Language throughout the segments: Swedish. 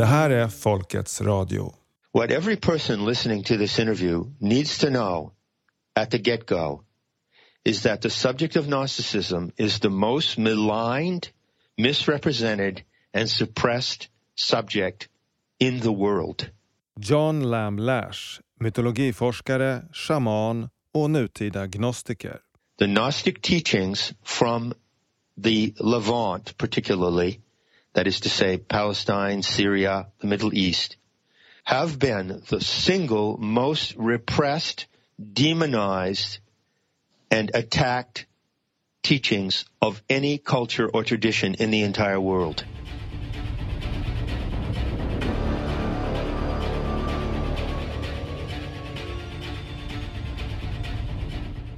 Det här är Folkets radio. What every person listening to this interview needs to know at the get-go is that the subject of Gnosticism is the most maligned, misrepresented and suppressed subject in the world. John Lamb Lash, mytologiforskare, shaman och nutida gnostiker. The Gnostic teachings from the Levant particularly, that is to say Palestine, Syria, the Middle East, have been the single most repressed, demonized, and attacked teachings of any culture or tradition in the entire world.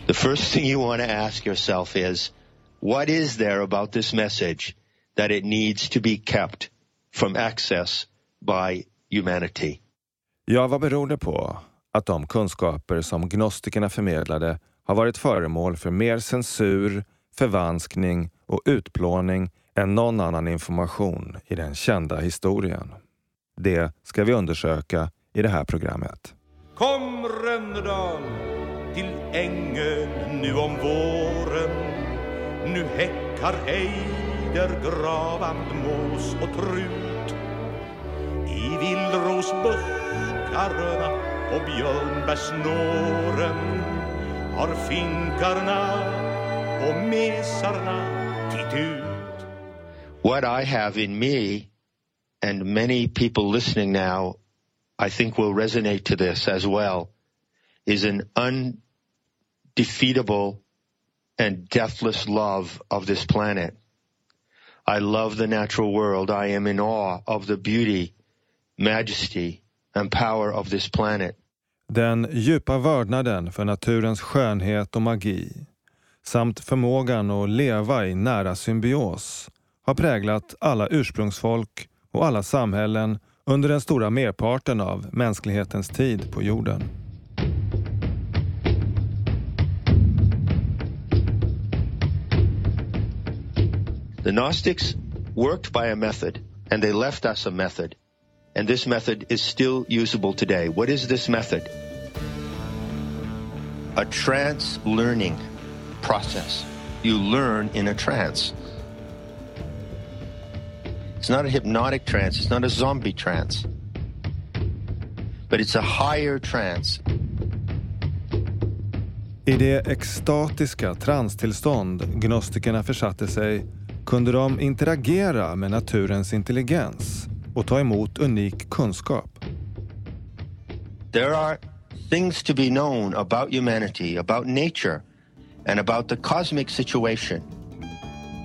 The first thing you want to ask yourself is, what is there about this message that it needs to be kept from access by humanity? Ja, vad beror det på att de kunskaper som gnostikerna förmedlade har varit föremål för mer censur, förvanskning och utplåning än någon annan information i den kända historien? Det ska vi undersöka i det här programmet. Kom Rönnedal till ängen nu om våren Nu häckar ejder, gravand, mås och trut I vildrosbuskarna och björnbärsnåren har finkarna och mesarna titt ut What I have in me and many people listening now I think will resonate to this as well is an undefeatable and deathless love of this planet. I love the natural world. I am in awe of the beauty, majesty and power of this planet. Den djupa vördnaden för naturens skönhet och magi samt förmågan att leva i nära symbios har präglat alla ursprungsfolk och alla samhällen under den stora merparten av mänsklighetens tid på jorden. The Gnostics worked by a method and they left us a method. And this method is still usable today. What is this method? A trance learning process. You learn in a trance. It's not a hypnotic trance, it's not a zombie trance. But it's a higher trance. I det extatiska transtillstånd gnostikerna försatte sig kunde de interagera med naturens intelligens och ta emot unik kunskap. There are things to be known about humanity, about nature, and about the cosmic situation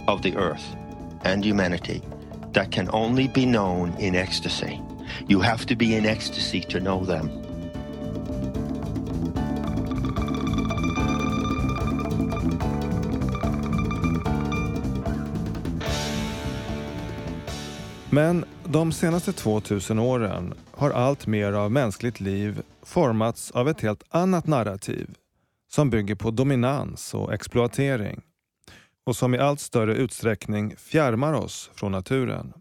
of the earth and humanity that can only be known in ecstasy. You have to be in ecstasy to know them. Men de senaste 2000 åren har allt mer av mänskligt liv formats av ett helt annat narrativ som bygger på dominans och exploatering och som i allt större utsträckning fjärmar oss från naturen.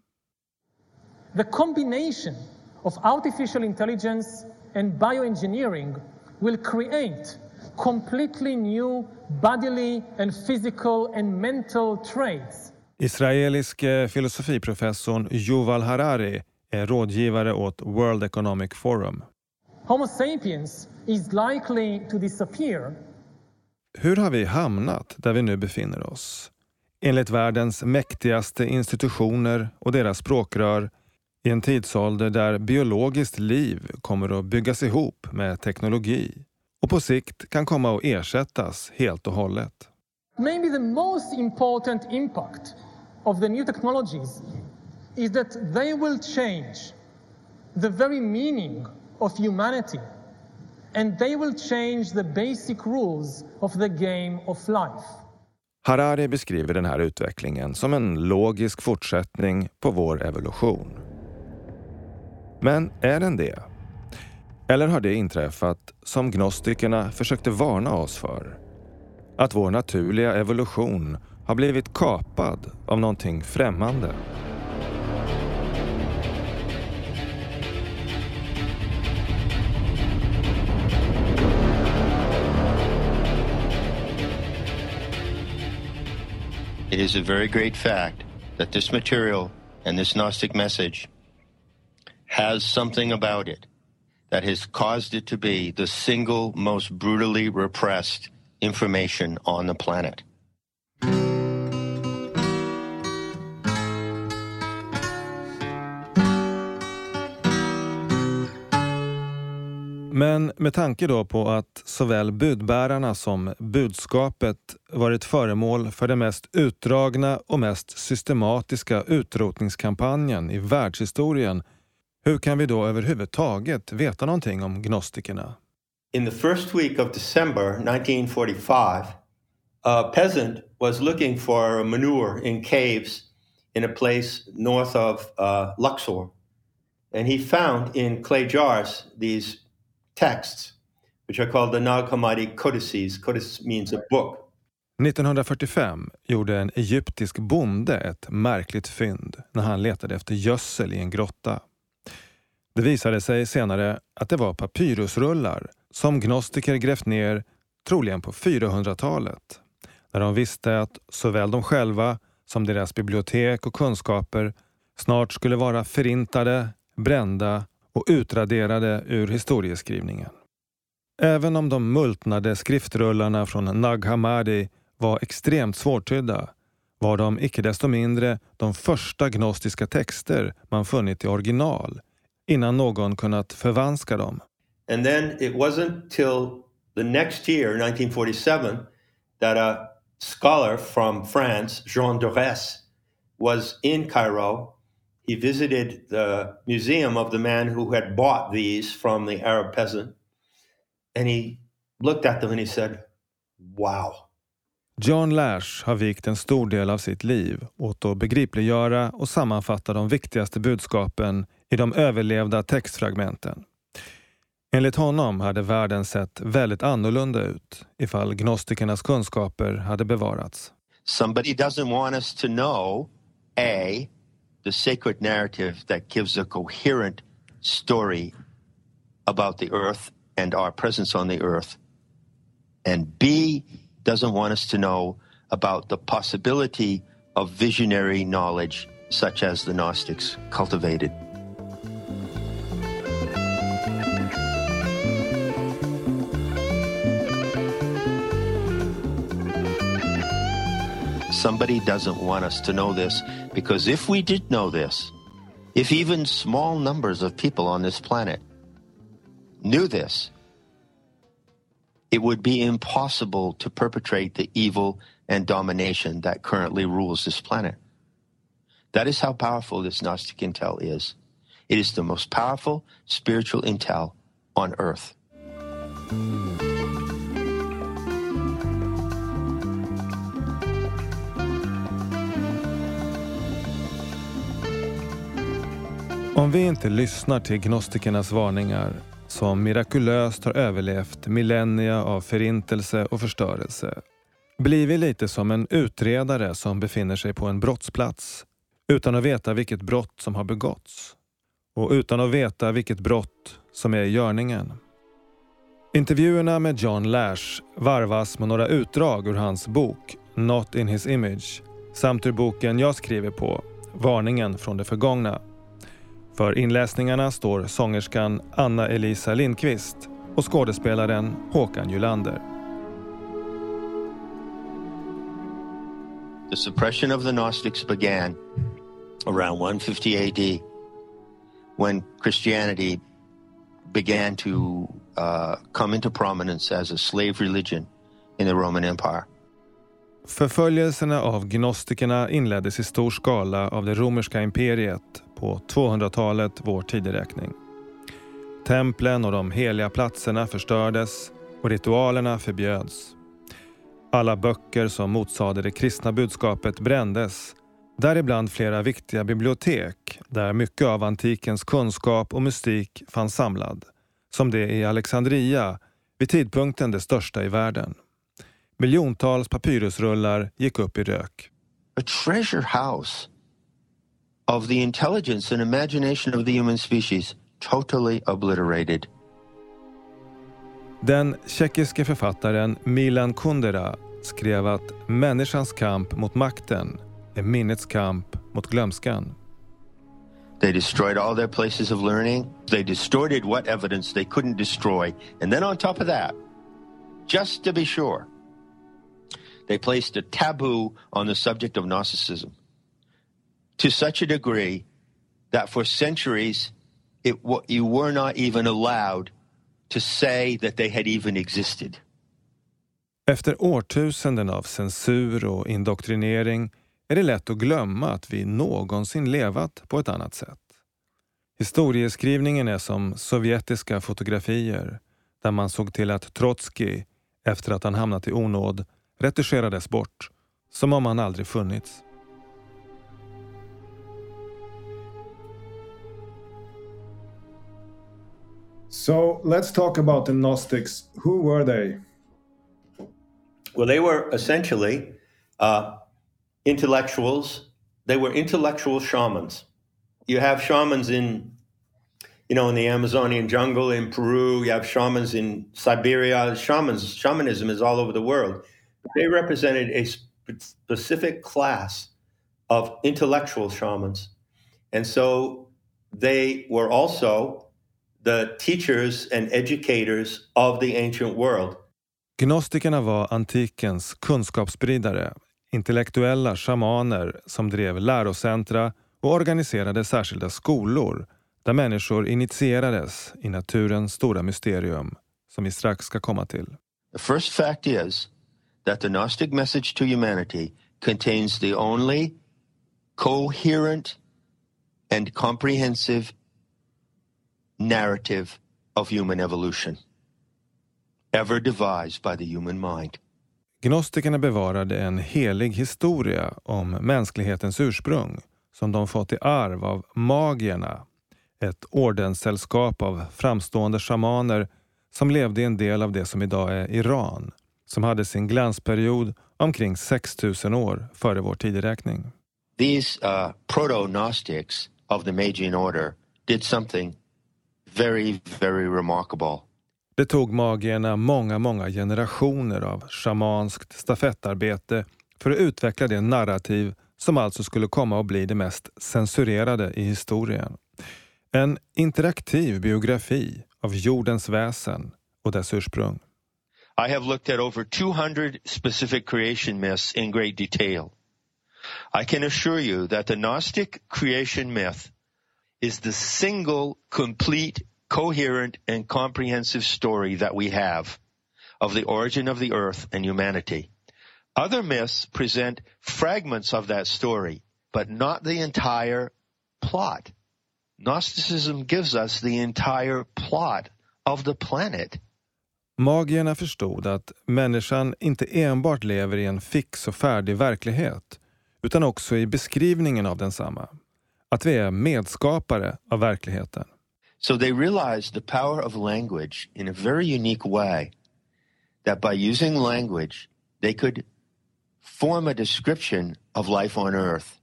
The combination of artificial intelligence and bioengineering will create completely new bodily and physical and mental traits Israeliske filosofiprofessorn Yuval Harari är rådgivare åt World Economic Forum. Homo sapiens is likely to disappear Hur har vi hamnat där vi nu befinner oss? Enligt världens mäktigaste institutioner och deras språkrör i en tidsålder där biologiskt liv kommer att byggas ihop med teknologi och på sikt kan komma att ersättas helt och hållet. Maybe the most important impact of the new technologies is that they will change the very meaning of humanity and they will change the basic rules of the game of life. Harari beskriver den här utvecklingen som en logisk fortsättning på vår evolution. Men är den det? Eller har det inträffat som gnostikerna försökte varna oss för? Att vår naturliga evolution har blivit kapad av någonting främmande. It is a very great fact that this material and this Gnostic message has something about it that has caused it to be the single most brutally repressed information on the planet. Men med tanke då på att såväl budbärarna som budskapet varit föremål för den mest utdragna och mest systematiska utrotningskampanjen i världshistorien, hur kan vi då överhuvudtaget veta någonting om gnostikerna? In the first week of December 1945, a peasant was looking for manure in caves in a place north of uh, Luxor. And he found in clay jars these texts, which are called the Nag Hammadi Codices. Codice means a book. 1945 gjorde en egyptisk bonde ett märkligt fynd när han letade efter gödsel i en grotta. Det visade sig senare att det var papyrusrullar som gnostiker grävt ner troligen på 400-talet när de visste att såväl de själva som deras bibliotek och kunskaper snart skulle vara förintade, brända och utraderade ur historieskrivningen. Även om de multnade skriftrullarna från Nag Hammadi var extremt svårtydda var de icke desto mindre de första gnostiska texter man funnit i original innan någon kunnat förvanska dem. And then it wasn't till the next year, 1947, that a scholar from France, Jean Dorès, was in Cairo. He visited the museum of the man who had bought these from the Arab peasant. And he looked at them and he said, Wow. John Lash har vikt en stor del av sitt liv åt att begripliggöra och sammanfatta de viktigaste budskapen i de överlevda textfragmenten. Enligt honom hade världen sett väldigt annorlunda ut ifall gnostikernas kunskaper hade bevarats. Somebody doesn't want us to know A, the sacred narrative that gives a coherent story about the earth and our presence on the earth. And B, doesn't want us to know about the possibility of visionary knowledge such as the Gnostics cultivated. Somebody doesn't want us to know this because if we did know this, if even small numbers of people on this planet knew this, it would be impossible to perpetrate the evil and domination that currently rules this planet. That is how powerful this Gnostic intel is. It is the most powerful spiritual intel on earth. Om vi inte lyssnar till gnostikernas varningar som mirakulöst har överlevt millennia av förintelse och förstörelse blir vi lite som en utredare som befinner sig på en brottsplats utan att veta vilket brott som har begåtts och utan att veta vilket brott som är i görningen. Intervjuerna med John Lash varvas med några utdrag ur hans bok Not in his image samt ur boken jag skriver på Varningen från det förgångna för inläsningarna står sångerskan Anna-Elisa Lindqvist och skådespelaren Håkan Julander. The suppression of the Gnostics began around 150 AD when Christianity began to uh, come into prominence as a slave religion in the Roman Empire. Förföljelserna av gnostikerna inleddes i stor skala av det romerska imperiet på 200-talet vår tideräkning. Templen och de heliga platserna förstördes och ritualerna förbjöds. Alla böcker som motsade det kristna budskapet brändes, däribland flera viktiga bibliotek där mycket av antikens kunskap och mystik fanns samlad, som det i Alexandria, vid tidpunkten det största i världen. Miljontals papyrusrullar gick upp i rök. A treasure house of the intelligence and imagination of the human species totally obliterated. Den tjeckiske författaren Milan Kundera skrev att människans kamp mot makten är minnets kamp mot glömskan. They destroyed all their places of learning. They distorted what evidence they couldn't destroy. And then on top of that, just to be sure, they placed a taboo on the subject of Gnosticism to such a degree that for centuries it, you were not even allowed to say that they had even existed. Efter årtusenden av censur och indoktrinering är det lätt att glömma att vi någonsin levat på ett annat sätt. Historieskrivningen är som sovjetiska fotografier där man såg till att Trotskij, efter att han hamnat i onåd, retuscherades bort, som om han aldrig funnits. So let's talk about the Gnostics. Who were they? Well, they were essentially uh, intellectuals. They were intellectual shamans. You have shamans in, you know, in the Amazonian jungle in Peru. You have shamans in Siberia. Shamans, shamanism is all over the world. They represented a specific class of intellectual shamans, and so they were also the teachers and educators of the ancient world. Gnostikerna var antikens kunskapsspridare, intellektuella shamaner som drev lärocentra och organiserade särskilda skolor där människor initierades i naturens stora mysterium som vi strax ska komma till. The first fact is that the Gnostic message to humanity contains the only coherent and comprehensive narrative of human evolution ever devised by the human mind. Gnostikerna bevarade en helig historia om mänsklighetens ursprung som de fått i arv av magierna, ett ordenssällskap av framstående shamaner som levde i en del av det som idag är Iran, som hade sin glansperiod omkring 6000 år före vår tideräkning. These uh, proto-Gnostics of the Magian order did something very, very remarkable. Det tog magierna många, många generationer av shamanskt stafettarbete för att utveckla det narrativ som alltså skulle komma att bli det mest censurerade i historien. En interaktiv biografi av jordens väsen och dess ursprung. I have looked at over 200 specific creation myths in great detail. I can assure you that the Gnostic creation myth is the single complete coherent and comprehensive story that we have of the origin of the earth and humanity. Other myths present fragments of that story, but not the entire plot. Gnosticism gives us the entire plot of the planet. Magierna förstod att människan inte enbart lever i en fix och färdig verklighet, utan också i beskrivningen av densamma. Att vi är medskapare av verkligheten. So they realized the power of language in a very unique way, that by using language, they could form a description of life on earth.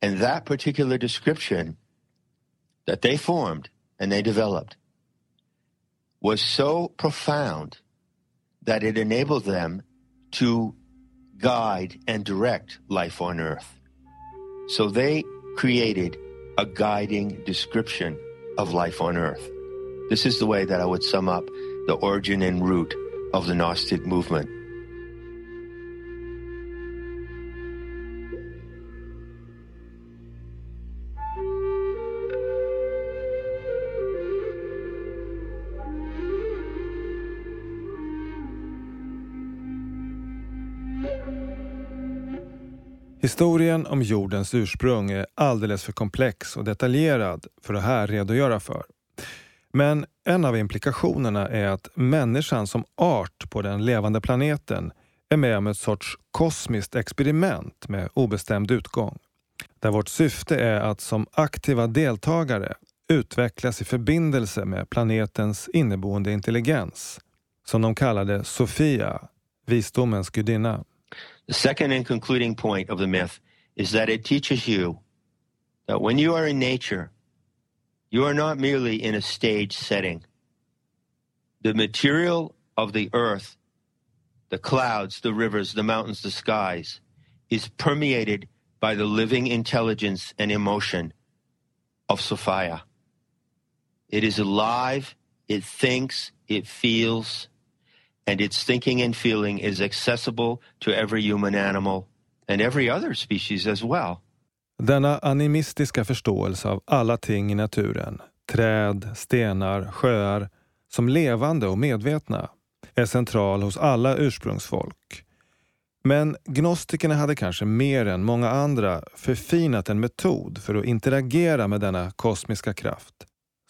And that particular description that they formed and they developed was so profound that it enabled them to guide and direct life on earth. So they created a guiding description of life on earth. This is the way that I would sum up the origin and root of the Gnostic movement. Historien om jordens ursprung är alldeles för komplex och detaljerad för att här redogöra för. Men en av implikationerna är att människan som art på den levande planeten är med om ett sorts kosmiskt experiment med obestämd utgång. Där vårt syfte är att som aktiva deltagare utvecklas i förbindelse med planetens inneboende intelligens, som de kallade Sofia, visdomens gudinna. The second and concluding point of the myth is that it teaches you that when you are in nature, you are not merely in a stage setting. The material of the earth the clouds, the rivers, the mountains, the skies, is permeated by the living intelligence and emotion of Sophia. It is alive, it thinks, it feels, and its thinking and feeling is accessible to every human animal and every other species as well. Denna animistiska förståelse av alla ting i naturen, träd, stenar, sjöar, som levande och medvetna, är central hos alla ursprungsfolk. Men gnostikerna hade kanske mer än många andra förfinat en metod för att interagera med denna kosmiska kraft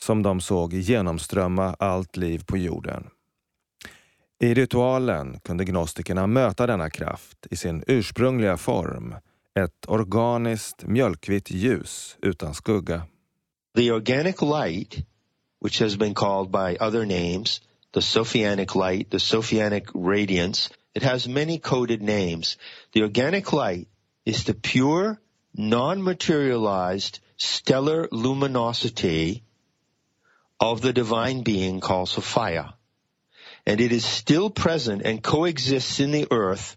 som de såg genomströmma allt liv på jorden. I ritualen kunde gnostikerna möta denna kraft i sin ursprungliga form, ett organiskt mjölkvitt ljus utan skugga. The organic light, which has been called by other names, the Sophianic light, the Sophianic radiance, it has many coded names. The organic light is the pure, non-materialized stellar luminosity of the divine being called Sophia. And it is still present and coexists in the earth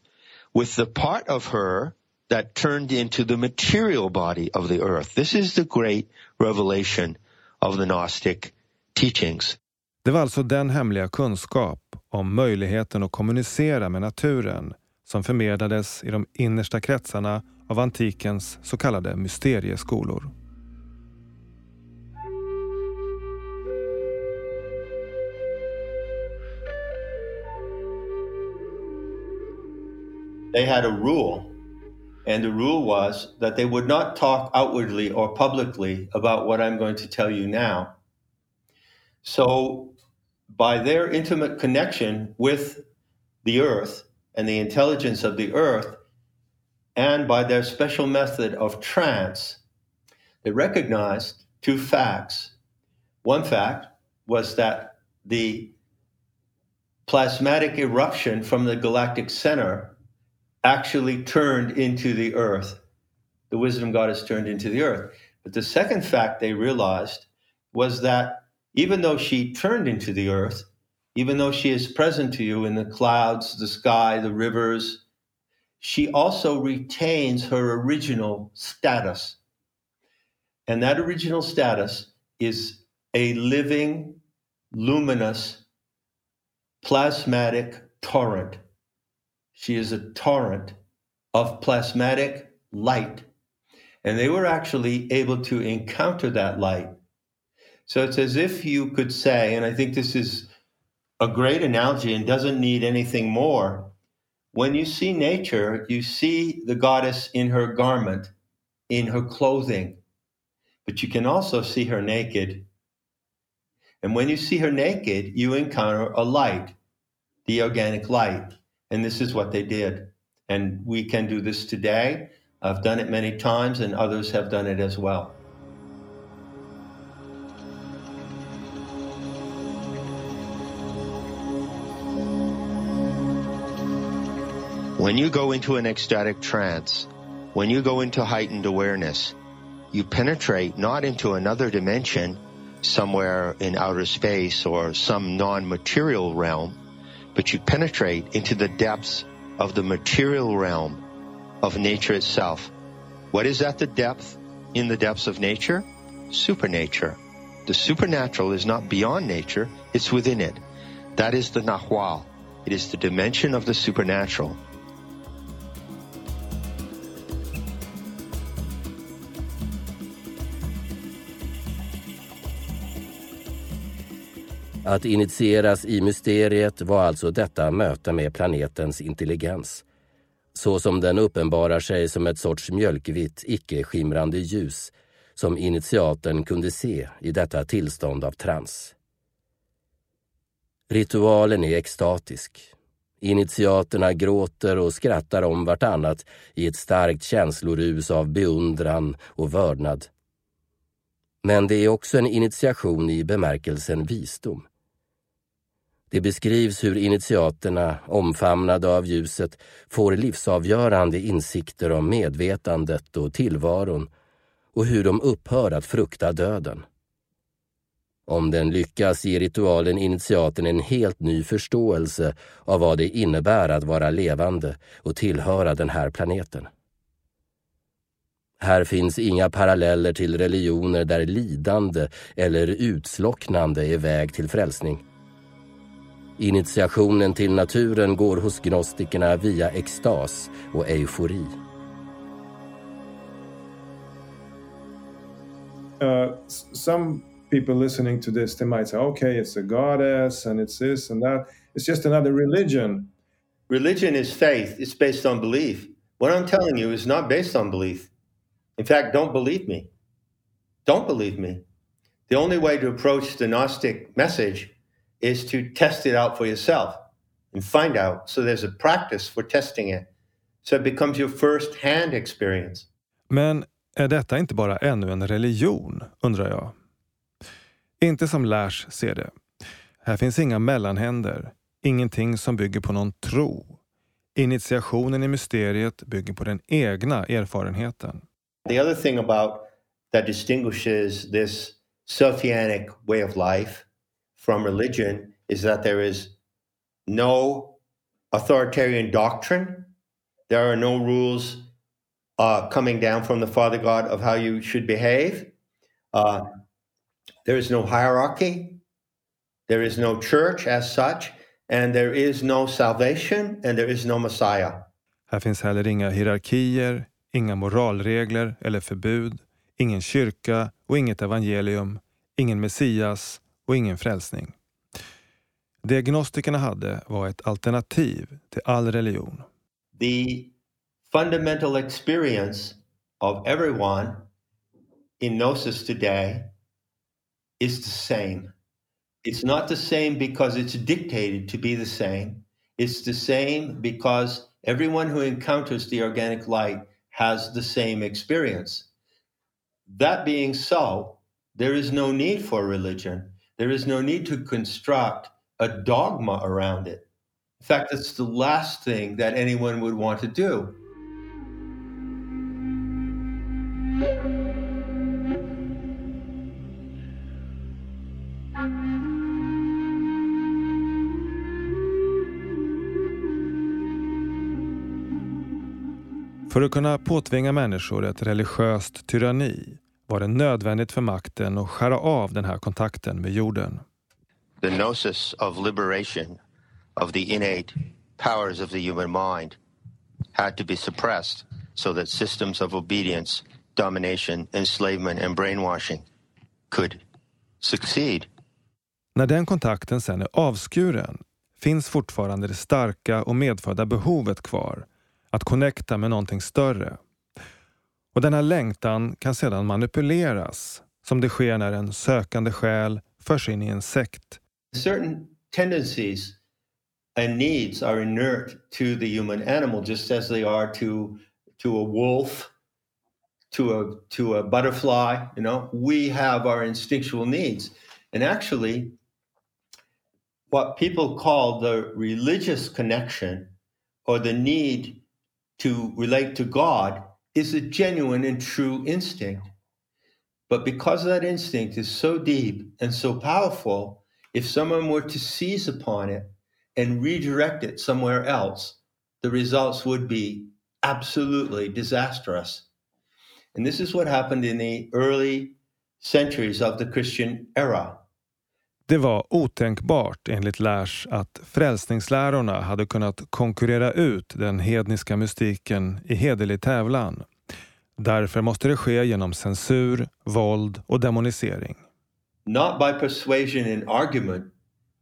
with the part of her that turned into the material body of the earth. This is the great revelation of the Gnostic teachings. Det var alltså den hemliga kunskap om möjligheten att kommunicera med naturen som förmedlades i de innersta kretsarna av antikens så kallade mysterieskolor. They had a rule, and the rule was that they would not talk outwardly or publicly about what I'm going to tell you now. So, by their intimate connection with the earth and the intelligence of the earth, and by their special method of trance, they recognized two facts. One fact was that the plasmatic eruption from the galactic center actually turned into the earth. The wisdom goddess turned into the earth. But the second fact they realized was that even though she turned into the earth, even though she is present to you in the clouds, the sky, the rivers, she also retains her original status. And that original status is a living, luminous, plasmatic torrent. She is a torrent of plasmatic light. And they were actually able to encounter that light. So it's as if you could say, and I think this is a great analogy and doesn't need anything more. When you see nature, you see the goddess in her garment, in her clothing, but you can also see her naked. And when you see her naked, you encounter a light, the organic light. And this is what they did. And we can do this today. I've done it many times, and others have done it as well. When you go into an ecstatic trance, when you go into heightened awareness, you penetrate not into another dimension somewhere in outer space or some non-material realm, but you penetrate into the depths of the material realm of nature itself. What is at the depth, in the depths of nature? Supernature. The supernatural is not beyond nature, it's within it. That is the Nahual. It is the dimension of the supernatural. Att initieras i mysteriet var alltså detta möte med planetens intelligens. Så som den uppenbarar sig som ett sorts mjölkvitt, icke-skimrande ljus som initiaten kunde se i detta tillstånd av trans. Ritualen är extatisk. Initiaterna gråter och skrattar om vartannat i ett starkt känslorus av beundran och vördnad. Men det är också en initiation i bemärkelsen visdom. Det beskrivs hur initiaterna, omfamnade av ljuset, får livsavgörande insikter om medvetandet och tillvaron och hur de upphör att frukta döden. Om den lyckas ger ritualen initiaten en helt ny förståelse av vad det innebär att vara levande och tillhöra den här planeten. Här finns inga paralleller till religioner där lidande eller utslocknande är väg till frälsning. Initiationen till naturen går hos gnostikerna via extas och eufori. Uh, some people listening to this, they might say, okay, it's a goddess and it's this and that. It's just another religion. Religion is faith, it's based on belief. What I'm telling you is not based on belief. In fact, don't believe me. Don't believe me. The only way to approach the Gnostic message is to test it out for yourself and find out. So there's a practice for testing it. So it becomes your first hand experience. Men är detta inte bara ännu en religion, undrar jag? Inte som Lash ser det. Här finns inga mellanhänder, ingenting som bygger på någon tro. Initiationen i mysteriet bygger på den egna erfarenheten. The other thing about that distinguishes this Sophianic way of life from religion is that there is no authoritarian doctrine. There are no rules uh, coming down from the Father God of how you should behave. Uh, there is no hierarchy. There is no church as such. And there is no salvation and there is no Messiah. Här finns heller inga hierarkier, inga moralregler eller förbud, ingen kyrka och inget evangelium, ingen Messias och ingen frälsning. Det hade var ett alternativ till all religion. The fundamental experience of everyone in Gnosis today is the same. It's not the same because it's dictated to be the same. It's the same because everyone who encounters the organic light has the same experience. That being so, there is no need for religion. There is no need to construct a dogma around it. In fact, it's the last thing that anyone would want to do. För att kunna påtvinga människor ett religiöst tyranni var det nödvändigt för makten att skära av den här kontakten med jorden. The gnosis of liberation of the innate powers of the human mind had to be suppressed so that systems of obedience, domination, enslavement and brainwashing could succeed. När den kontakten sen är avskuren finns fortfarande det starka och medfödda behovet kvar att connecta med någonting större. Och denna längtan kan sedan manipuleras som det sker när en sökande själ förs in i en sekt. Certain tendencies and needs are inert to the human animal just as they are to to a wolf to a to a butterfly you know we have our instinctual needs and actually what people call the religious connection or the need to relate to God is a genuine and true instinct. But because that instinct is so deep and so powerful, if someone were to seize upon it and redirect it somewhere else, the results would be absolutely disastrous. And this is what happened in the early centuries of the Christian era. Det var otänkbart enligt Lärs att frälsningslärorna hade kunnat konkurrera ut den hedniska mystiken i hederlig tävlan. Därför måste det ske genom censur, våld och demonisering. Not by persuasion and argument,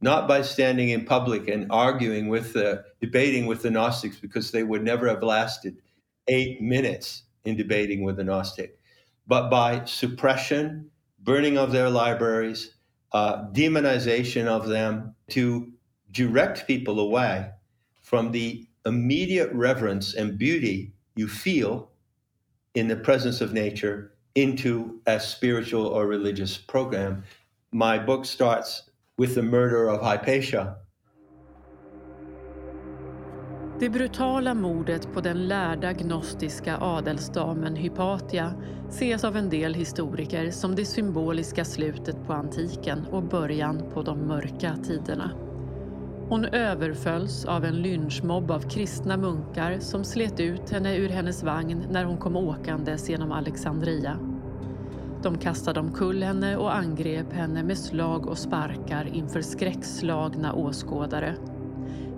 not by standing in public and arguing with the, debating with the Gnostics because they would never have lasted eight minutes in debating with the Gnostic, but by suppression, burning of their libraries, uh, demonization of them to direct people away from the immediate reverence and beauty you feel in the presence of nature into a spiritual or religious program. My book starts with the murder of Hypatia. Det brutala mordet på den lärda gnostiska adelsdamen Hypatia ses av en del historiker som det symboliska slutet på antiken och början på de mörka tiderna. Hon överfölls av en lynchmobb av kristna munkar som slet ut henne ur hennes vagn när hon kom åkandes genom Alexandria. De kastade omkull henne och angrep henne med slag och sparkar inför skräckslagna åskådare.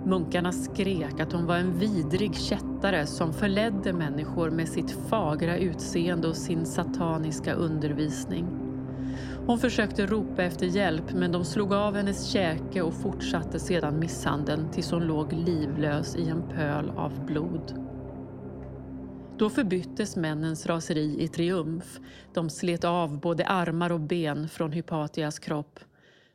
Munkarna skrek att hon var en vidrig kättare som förledde människor med sitt fagra utseende och sin sataniska undervisning. Hon försökte ropa efter hjälp men de slog av hennes käke och fortsatte sedan misshandeln tills hon låg livlös i en pöl av blod. Då förbyttes männens raseri i triumf. De slet av både armar och ben från Hypatias kropp.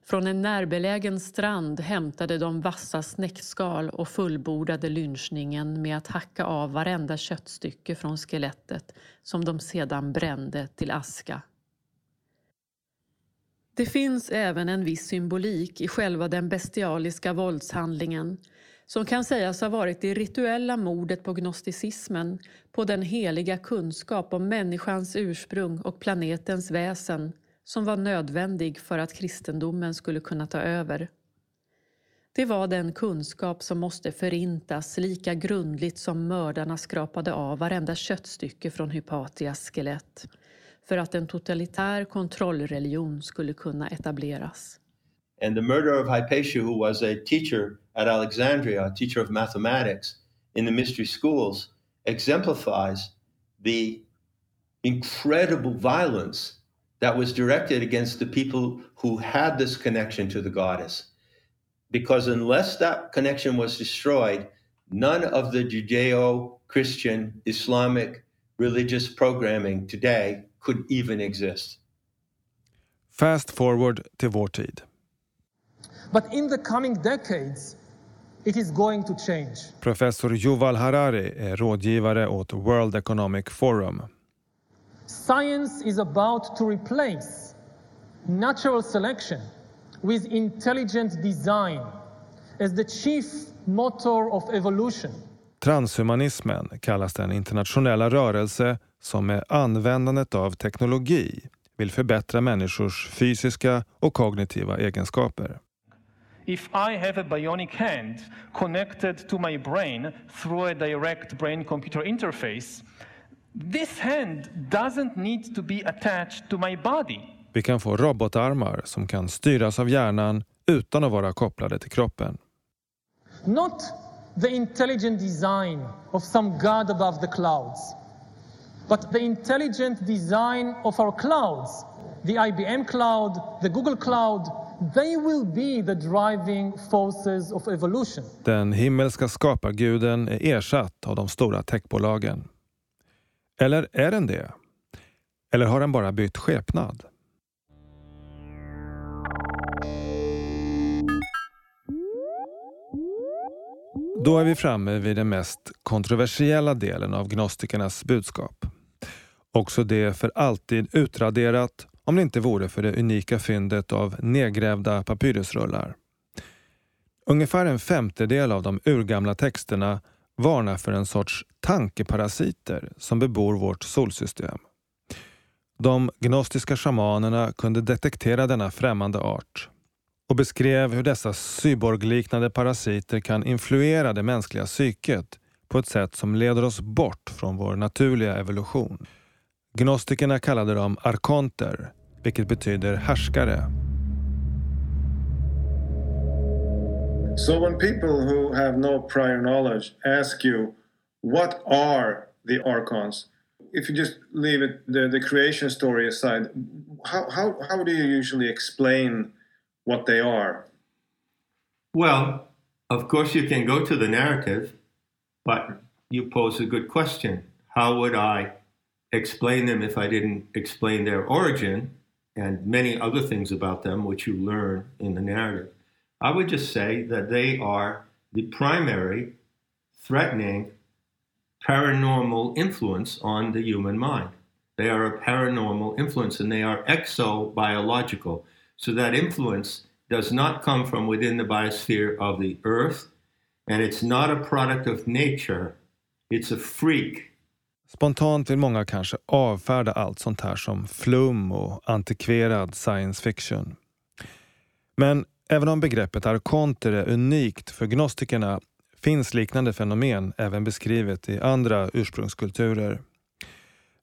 Från en närbelägen strand hämtade de vassa snäckskal och fullbordade lynchningen med att hacka av varenda köttstycke från skelettet som de sedan brände till aska. Det finns även en viss symbolik i själva den bestialiska våldshandlingen som kan sägas ha varit det rituella mordet på gnosticismen, på den heliga kunskap om människans ursprung och planetens väsen som var nödvändig för att kristendomen skulle kunna ta över. Det var den kunskap som måste förintas lika grundligt som mördarna skrapade av varenda köttstycke från Hypatias skelett för att en totalitär kontrollreligion skulle kunna etableras. And the murder of Hypatia, who was a teacher at Alexandria, a teacher of mathematics in the mystery schools, exemplifies the incredible violence that was directed against the people who had this connection to the goddess. Because unless that connection was destroyed, none of the Judeo Christian Islamic religious programming today could even exist. Fast forward to vår tid. But in the coming decades, it is going to change. Professor Yuval Harari är rådgivare åt World Economic Forum. Science is about to replace natural selection with intelligent design as the chief motor of evolution. Transhumanismen kallas den internationella rörelse som med användandet av teknologi vill förbättra människors fysiska och kognitiva egenskaper. If I have a bionic hand connected to my brain through a direct brain computer interface, this hand doesn't need to be attached to my body. Vi kan få robotarmar som kan styras av hjärnan utan att vara kopplade till kroppen. Not the intelligent design of some god above the clouds, but the intelligent design of our clouds, the IBM cloud, the Google cloud, they will be the driving forces of evolution. Den himmelska skaparguden är ersatt av de stora techbolagen. Eller är den det? Eller har den bara bytt skepnad? Då är vi framme vid den mest kontroversiella delen av gnostikernas budskap. Också det för alltid utraderat om det inte vore för det unika fyndet av nedgrävda papyrusrullar. Ungefär en femtedel av de urgamla texterna varnar för en sorts tankeparasiter som bebor vårt solsystem. De gnostiska shamanerna kunde detektera denna främmande art och beskrev hur dessa cyborgliknande parasiter kan influera det mänskliga psyket på ett sätt som leder oss bort från vår naturliga evolution. Gnostikerna kallade dem arkonter, vilket betyder härskare. So when people who have no prior knowledge ask you, what are the archons? If you just leave it, the, the creation story aside, how, how, how do you usually explain what they are? Well, of course, you can go to the narrative, but you pose a good question. How would I explain them if I didn't explain their origin and many other things about them, which you learn in the narrative? I would just say that they are the primary threatening paranormal influence on the human mind. They are a paranormal influence and they are exobiological. So that influence does not come from within the biosphere of the earth. and it's not a product of nature, it's a freak. Spontant vill många kanske avfärda allt sånt här som flum och antikverad science fiction. Men även om begreppet arkonter är unikt för gnostikerna finns liknande fenomen även beskrivet i andra ursprungskulturer.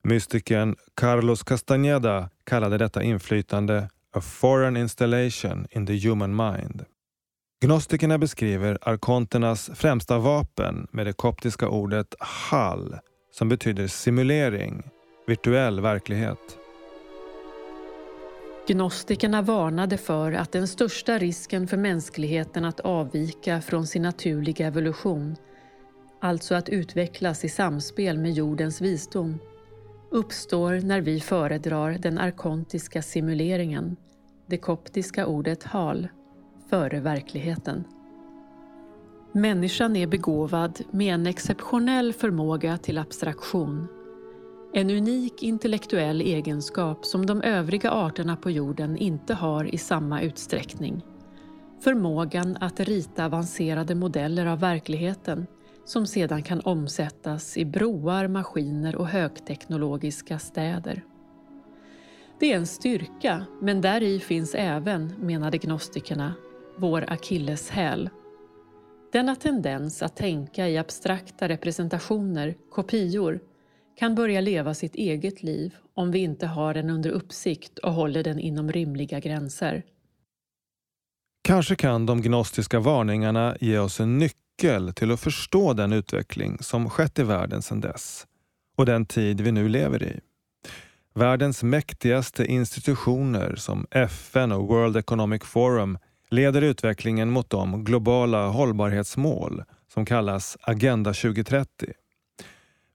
Mystikern Carlos Castañeda kallade detta inflytande a foreign installation in the human mind. Gnostikerna beskriver arkonternas främsta vapen med det koptiska ordet ”hal” som betyder simulering, virtuell verklighet. Gnostikerna varnade för att den största risken för mänskligheten att avvika från sin naturliga evolution, alltså att utvecklas i samspel med jordens visdom, uppstår när vi föredrar den arkontiska simuleringen, det koptiska ordet hal, före verkligheten. Människan är begåvad med en exceptionell förmåga till abstraktion. En unik intellektuell egenskap som de övriga arterna på jorden inte har i samma utsträckning. Förmågan att rita avancerade modeller av verkligheten som sedan kan omsättas i broar, maskiner och högteknologiska städer. Det är en styrka, men där i finns även, menade gnostikerna, vår akilleshäl. Denna tendens att tänka i abstrakta representationer, kopior, kan börja leva sitt eget liv om vi inte har den under uppsikt och håller den inom rimliga gränser. Kanske kan de gnostiska varningarna ge oss en nyckel till att förstå den utveckling som skett i världen sedan dess och den tid vi nu lever i. Världens mäktigaste institutioner som FN och World Economic Forum leder utvecklingen mot de globala hållbarhetsmål som kallas Agenda 2030.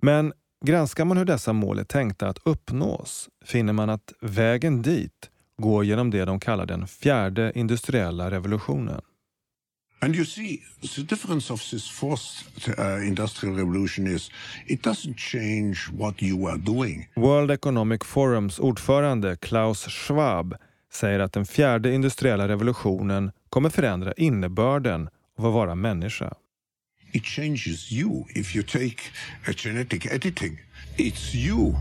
Men granskar man hur dessa mål är tänkta att uppnås finner man att vägen dit går genom det de kallar den fjärde industriella revolutionen. And you see, the difference of this fourth uh, industrial revolution is it doesn't change what you are doing. World Economic Forums ordförande Klaus Schwab säger att den fjärde industriella revolutionen kommer förändra innebörden av att vara människa. It changes you if you take a genetic editing. It's you.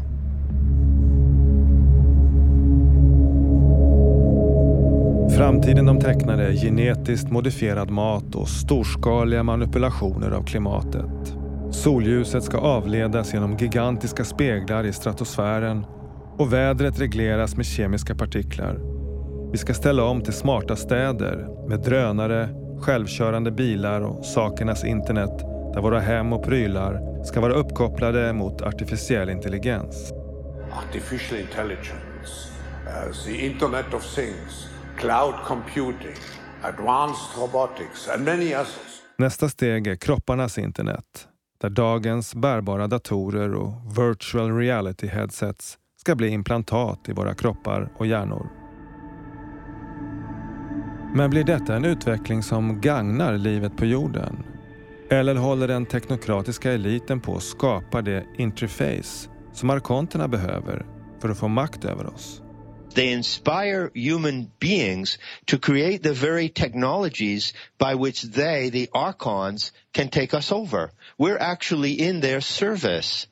Framtiden de tecknar är genetiskt modifierad mat och storskaliga manipulationer av klimatet. Solljuset ska avledas genom gigantiska speglar i stratosfären och vädret regleras med kemiska partiklar. Vi ska ställa om till smarta städer med drönare, självkörande bilar och sakernas internet där våra hem och prylar ska vara uppkopplade mot artificiell intelligens. Artificial intelligence, uh, the Internet of Things, cloud computing, advanced robotics and many others. Nästa steg är kropparnas internet där dagens bärbara datorer och virtual reality headsets ska bli implantat i våra kroppar och hjärnor. Men blir detta en utveckling som gagnar livet på jorden? Eller håller den teknokratiska eliten på att skapa det interface som arkonterna behöver för att få makt över oss? They inspire human beings to create the very technologies by which they, the archons, can take us over. We're actually in their service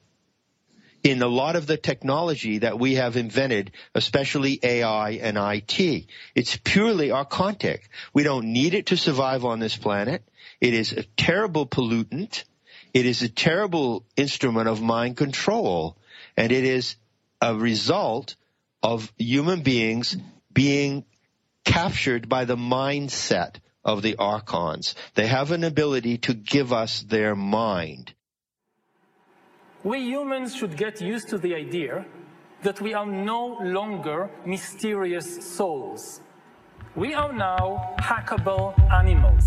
in a lot of the technology that we have invented, especially AI and IT. It's purely archontic. We don't need it to survive on this planet. It is a terrible pollutant. It is a terrible instrument of mind control. And it is a result of human beings being captured by the mindset of the archons. They have an ability to give us their mind. We humans should get used to the idea that we are no longer mysterious souls. We are now hackable animals.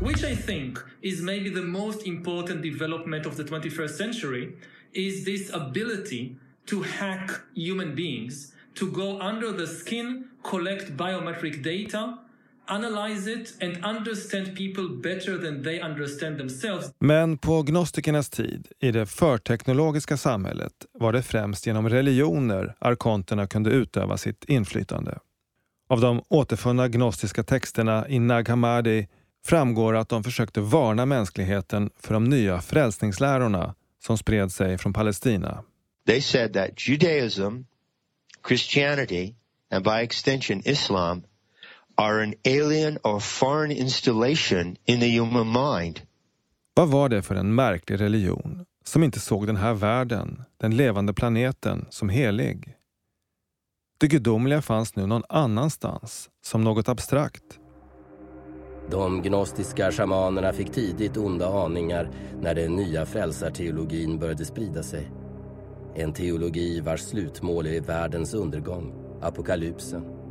Which I think is maybe the most important development of the 21st century is this ability to hack human beings, to go under the skin, collect biometric data, analyze it and understand people better than they understand themselves. Men på gnostikernas tid, i det förteknologiska samhället, var det främst genom religioner arkonterna kunde utöva sitt inflytande. Av de återfunna gnostiska texterna i Nag Hammadi framgår att de försökte varna mänskligheten för de nya frälsningslärorna som spred sig från Palestina. They said that Judaism, Christianity, and by extension Islam are an alien or foreign installation in the human mind. Vad var det för en märklig religion som inte såg den här världen, den levande planeten, som helig? Det gudomliga fanns nu någon annanstans, som något abstrakt. De gnostiska shamanerna fick tidigt onda aningar när den nya frälsarteologin började sprida sig. En teologi vars slutmål är världens undergång, apokalypsen.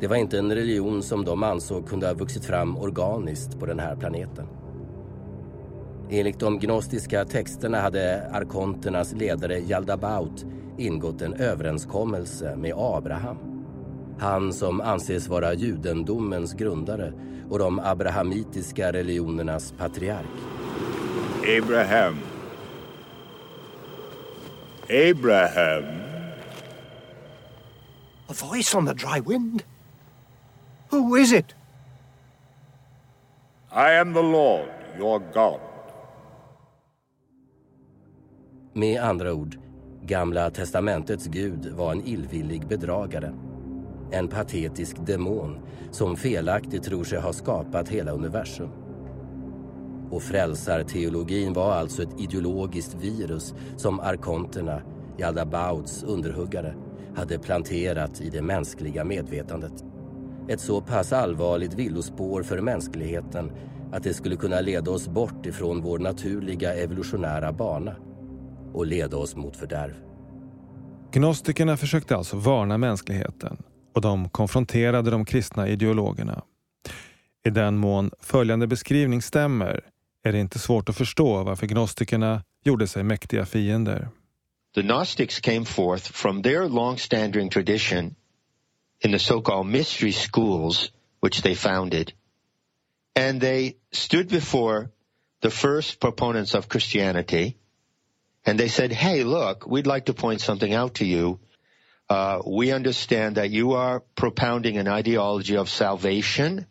Det var inte en religion som de ansåg kunde ha vuxit fram organiskt på den här planeten. Enligt de gnostiska texterna hade arkonternas ledare Jaldabaut ingått en överenskommelse med Abraham. Han som anses vara judendomens grundare och de abrahamitiska religionernas patriark. Abraham. Abraham. A voice on the dry wind? Who is it? I am the Lord, your God. Med andra ord, Gamla testamentets Gud var en illvillig bedragare. En patetisk demon som felaktigt tror sig ha skapat hela universum. Och frälsarteologin var alltså ett ideologiskt virus som arkonterna, Jaldabauts underhuggare, hade planterat i det mänskliga medvetandet. Ett så pass allvarligt villospår för mänskligheten att det skulle kunna leda oss bort ifrån vår naturliga evolutionära bana och leda oss mot fördärv. Gnostikerna försökte alltså varna mänskligheten och de konfronterade de kristna ideologerna. I den mån följande beskrivning stämmer är det inte svårt att förstå varför gnostikerna gjorde sig mäktiga fiender. The Gnostics came forth from their long-standing tradition in the so-called mystery schools which they founded. And they stood before the first proponents of Christianity and they said, hey, look, we'd like to point something out to you. Uh, we understand that you are propounding an ideology of salvation,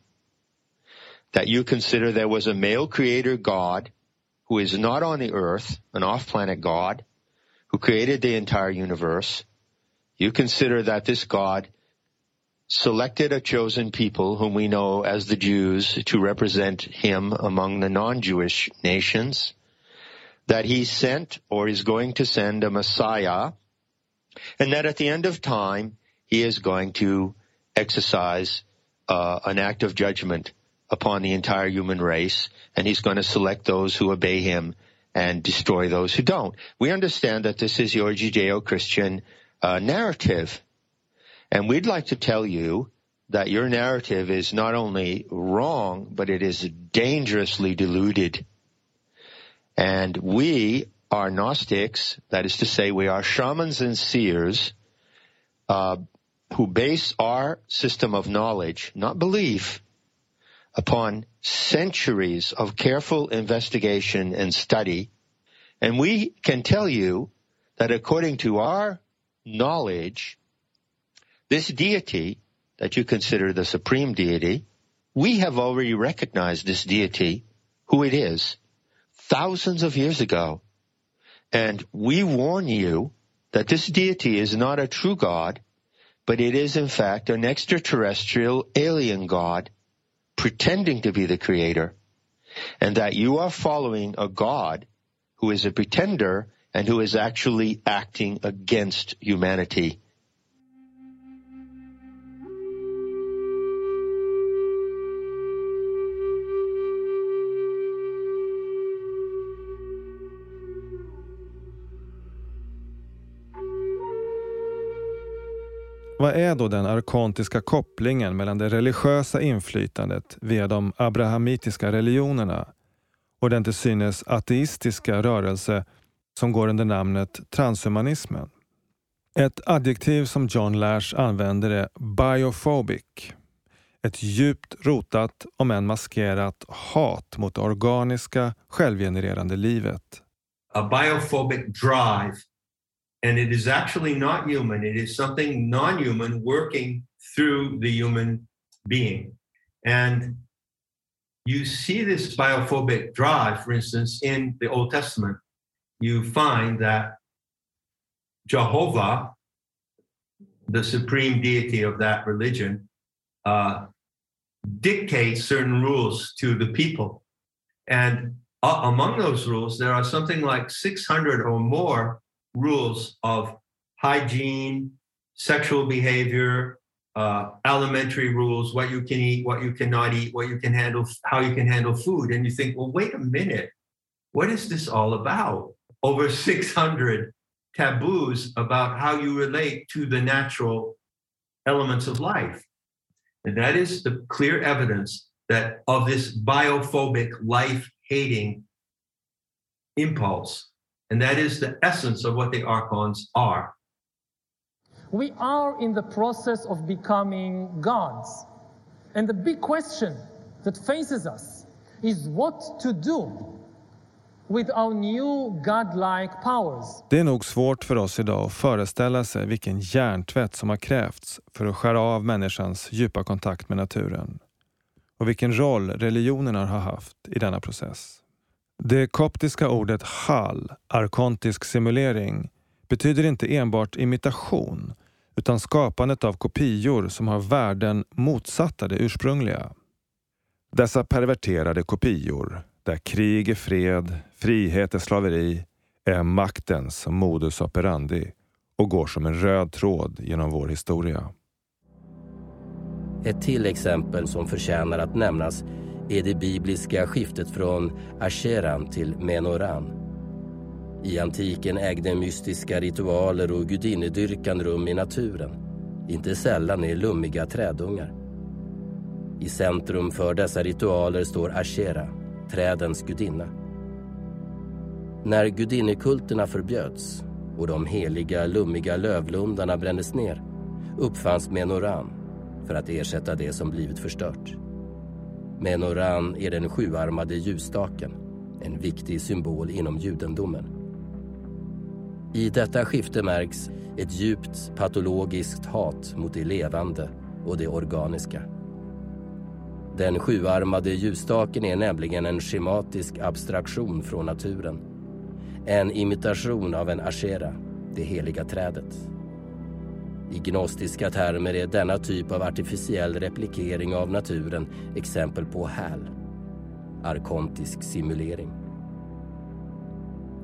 that you consider there was a male creator God who is not on the earth, an off-planet God, who created the entire universe. You consider that this God selected a chosen people whom we know as the Jews to represent him among the non-Jewish nations that he sent or is going to send a Messiah, and that at the end of time, he is going to exercise uh, an act of judgment upon the entire human race, and he's going to select those who obey him and destroy those who don't. We understand that this is your Judeo-Christian uh, narrative, and we'd like to tell you that your narrative is not only wrong, but it is dangerously deluded. And we are Gnostics, that is to say, we are shamans and seers uh, who base our system of knowledge, not belief, upon centuries of careful investigation and study. And we can tell you that according to our knowledge, this deity that you consider the supreme deity, we have already recognized this deity, who it is, thousands of years ago. And we warn you that this deity is not a true God, but it is in fact an extraterrestrial alien God pretending to be the creator and that you are following a God who is a pretender and who is actually acting against humanity. Vad är då den arkontiska kopplingen mellan det religiösa inflytandet via de abrahamitiska religionerna och den till synes ateistiska rörelse som går under namnet transhumanismen? Ett adjektiv som John Lash använder är biophobic. Ett djupt rotat, om än maskerat, hat mot det organiska, självgenererande livet. A biophobic drive and it is actually not human. It is something non-human working through the human being. And you see this biophobic drive, for instance, in the Old Testament. You find that Jehovah, the supreme deity of that religion, uh, dictates certain rules to the people. And uh, among those rules, there are something like 600 or more rules of hygiene, sexual behavior, uh, elementary rules, what you can eat, what you cannot eat, what you can handle, how you can handle food. And you think, well, wait a minute, what is this all about? Over 600 taboos about how you relate to the natural elements of life. And that is the clear evidence that of this biophobic, life hating impulse. And that is the essence of what the archons are. We are in the process of becoming gods. And the big question that faces us is what to do with our new godlike powers. Det är nog svårt för oss idag att föreställa sig vilken hjärntvätt som har krävts för att skära av människans djupa kontakt med naturen och vilken roll religionerna har haft i denna process. Det koptiska ordet hal, arkontisk simulering, betyder inte enbart imitation utan skapandet av kopior som har värden motsatta det ursprungliga. Dessa perverterade kopior, där krig är fred, frihet är slaveri, är maktens modus operandi och går som en röd tråd genom vår historia. Ett till exempel som förtjänar att nämnas är det bibliska skiftet från Asheran till Menoran. I antiken ägde mystiska ritualer och gudinnedyrkan rum i naturen, inte sällan i lummiga trädungar. I centrum för dessa ritualer står Ashera, trädens gudinna. När gudinnekulterna förbjöds och de heliga lummiga lövlundarna brändes ner uppfanns menoran för att ersätta det som blivit förstört. Menoran är den sjuarmade ljusstaken, en viktig symbol inom judendomen. I detta skifte märks ett djupt patologiskt hat mot det levande och det organiska. Den sjuarmade ljusstaken är nämligen en schematisk abstraktion från naturen. En imitation av en ashera, det heliga trädet. I gnostiska termer är denna typ av artificiell replikering av naturen exempel på HAL, arkontisk simulering.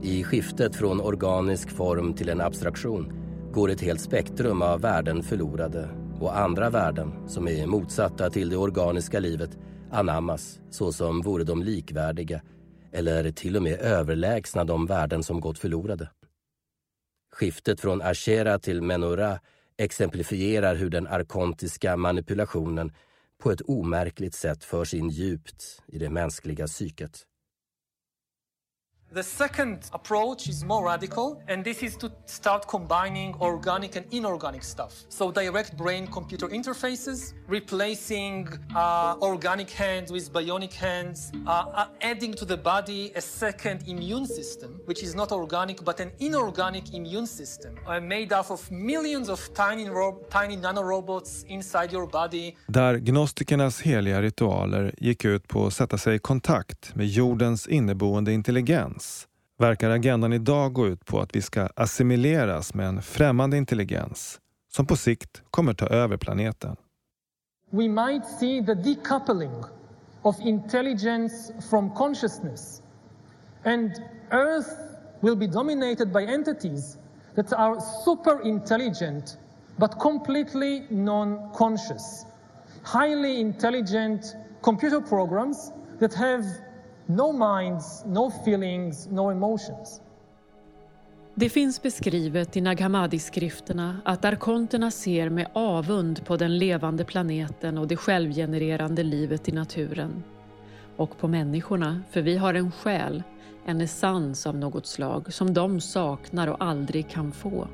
I skiftet från organisk form till en abstraktion går ett helt spektrum av värden förlorade och andra värden som är motsatta till det organiska livet anammas såsom vore de likvärdiga eller till och med överlägsna de värden som gått förlorade. Skiftet från Ashera till Menorah exemplifierar hur den arkontiska manipulationen på ett omärkligt sätt förs in djupt i det mänskliga psyket. The second approach is more radical, and this is to start combining organic and inorganic stuff. So, direct brain computer interfaces, replacing uh, organic hands with bionic hands, uh, uh, adding to the body a second immune system, which is not organic but an inorganic immune system, uh, made up of millions of tiny, tiny nanorobots inside your body. Där gnostikernas heliga ritualer gick ut på att sätta sig i kontakt med jordens inneboende intelligens verkar agendan idag gå ut på att vi ska assimileras med en främmande intelligens som på sikt kommer ta över planeten. we might see the decoupling of intelligence from consciousness. And Earth will be dominated by entities that are super intelligent but completely non conscious. Highly intelligent computer programs that have no minds, no feelings, no emotions. Det finns beskrivet i Nag Hammadi-skrifterna att arkonterna ser med avund på den levande planeten och det självgenererande livet i naturen. Och på människorna, för vi har en själ, en essens av något slag som de saknar och aldrig kan få.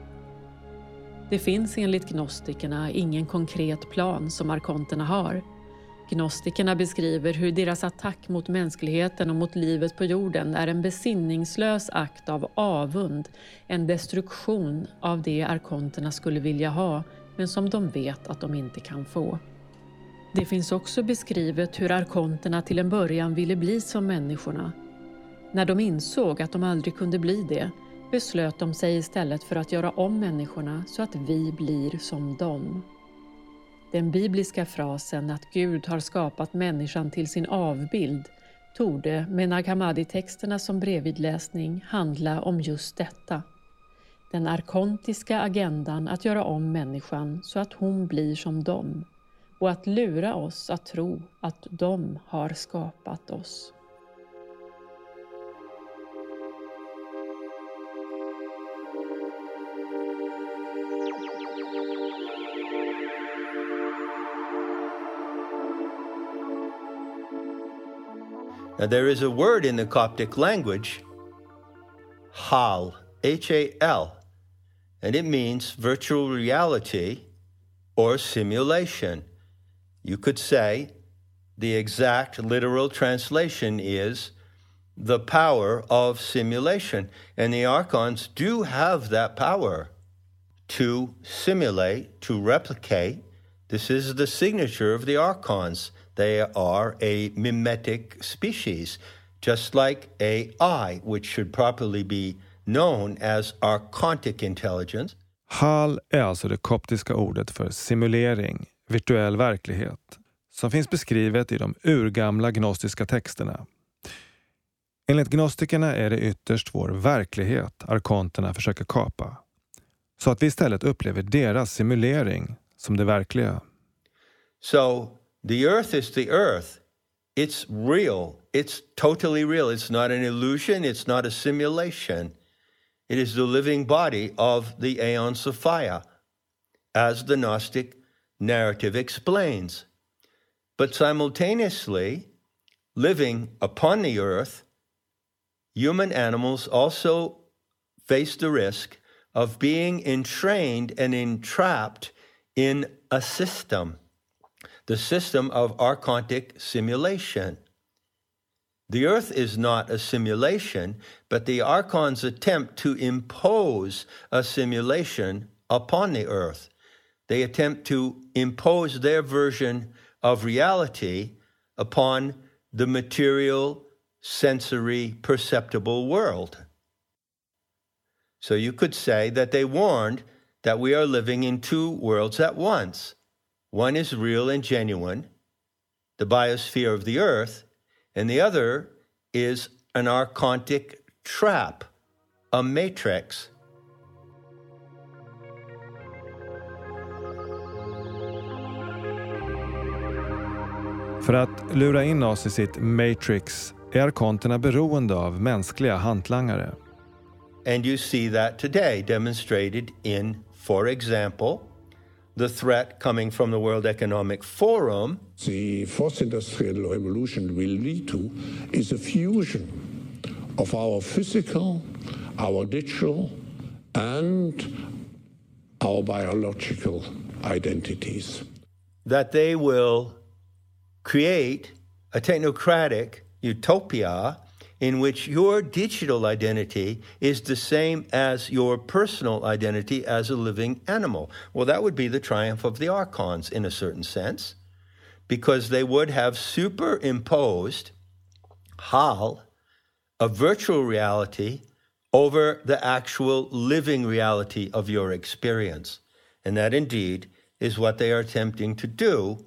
Det finns enligt gnostikerna ingen konkret plan som arkonterna har. Gnostikerna beskriver hur deras attack mot mänskligheten och mot livet på jorden är en besinningslös akt av avund, en destruktion av det arkonterna skulle vilja ha, men som de vet att de inte kan få. Det finns också beskrivet hur arkonterna till en början ville bli som människorna. När de insåg att de aldrig kunde bli det beslöt de sig istället för att göra om människorna så att vi blir som dem. Den bibliska frasen att Gud har skapat människan till sin avbild torde med Nag Hammadi-texterna som bredvidläsning handla om just detta. Den arkontiska agendan att göra om människan så att hon blir som dem och att lura oss att tro att de har skapat oss. Now, there is a word in the Coptic language, hal, H A L, and it means virtual reality or simulation. You could say the exact literal translation is the power of simulation. And the archons do have that power to simulate, to replicate. This is the signature of the archons. They are a mimetic species, just like AI, which should properly be known as archontic intelligence. HAL är alltså det koptiska ordet för simulering, virtuell verklighet, som finns beskrivet i de urgamla gnostiska texterna. Enligt gnostikerna är det ytterst vår verklighet arkonterna försöker kapa, så att vi istället upplever deras simulering som det verkliga. So the earth is the earth. It's real. It's totally real. It's not an illusion. It's not a simulation. It is the living body of the Aeon Sophia, as the Gnostic narrative explains. But simultaneously, living upon the earth, human animals also face the risk of being entrained and entrapped in a system, the system of archontic simulation. The earth is not a simulation, but the archons attempt to impose a simulation upon the earth. They attempt to impose their version of reality upon the material, sensory, perceptible world. So you could say that they warned that we are living in two worlds at once. One is real and genuine, the biosphere of the earth, and the other is an archontic trap, a matrix. För att lura in oss i sitt matrix är arkonterna beroende av mänskliga hantlangare. And you see that today demonstrated in, for example, the threat coming from the World Economic Forum. The fourth industrial revolution will lead to is a fusion of our physical, our digital, and our biological identities. That they will create a technocratic utopia in which your digital identity is the same as your personal identity as a living animal. Well, that would be the triumph of the archons in a certain sense, because they would have superimposed HAL, a virtual reality, over the actual living reality of your experience. And that indeed is what they are attempting to do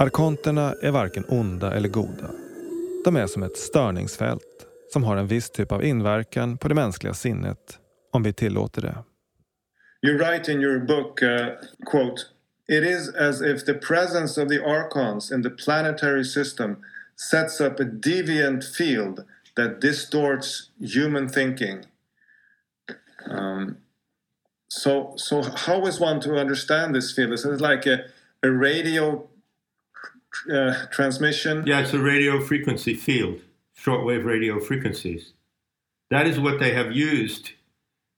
Arkonterna är varken onda eller goda. De är som ett störningsfält som har en viss typ av inverkan på det mänskliga sinnet om vi tillåter det. You write in your book, uh, quote, It is as if the presence of the archons in the planetary system sets up a deviant field that distorts human thinking. Um, so, so how is one to understand this field? Is it like a, a radio uh, transmission? Yeah, it's a radio frequency field, shortwave radio frequencies. That is what they have used.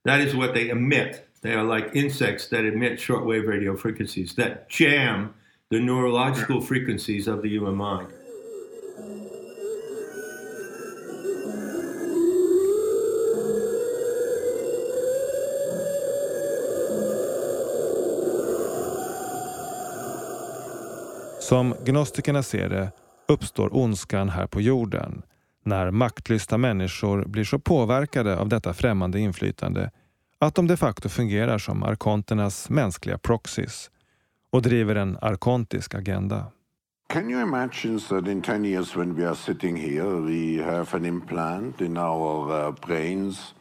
That is what they emit. They are like insects that emit shortwave radio frequencies that jam the neurological frequencies of the human mind. Som gnostikerna ser det uppstår ondskan här på jorden när maktlysta människor blir så påverkade av detta främmande inflytande att de de facto fungerar som arkonternas mänskliga proxys och driver en arkontisk agenda. Can you imagine that in 10 years when we are sitting here, we have an implant in our uh, brains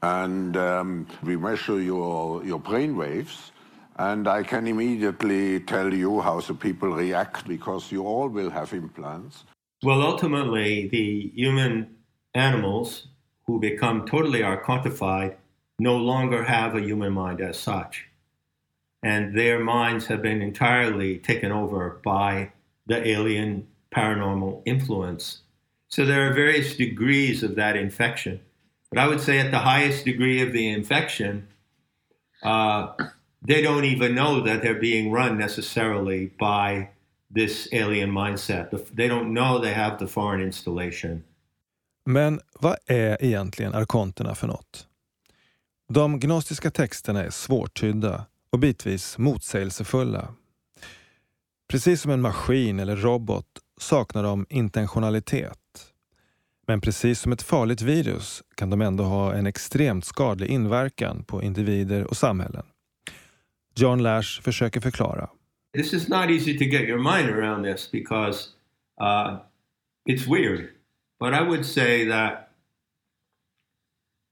and um, we measure your, your brain waves and I can immediately tell you how the people react because you all will have implants. Well, ultimately, the human animals who become totally archontified no longer have a human mind as such. And their minds have been entirely taken over by the alien paranormal influence. So there are various degrees of that infection. But I would say at the highest degree of the infection, uh, they don't even know that they're being run necessarily by this alien mindset. They don't know they have the foreign installation. Men vad är egentligen arkonterna för något? De gnostiska texterna är svårtydda och bitvis motsägelsefulla. Precis som en maskin eller robot saknar de intentionalitet. Men precis som ett farligt virus kan de ändå ha en extremt skadlig inverkan på individer och samhällen. John Lash försöker förklara. This is not easy to get your mind around this because uh, it's weird. But I would say that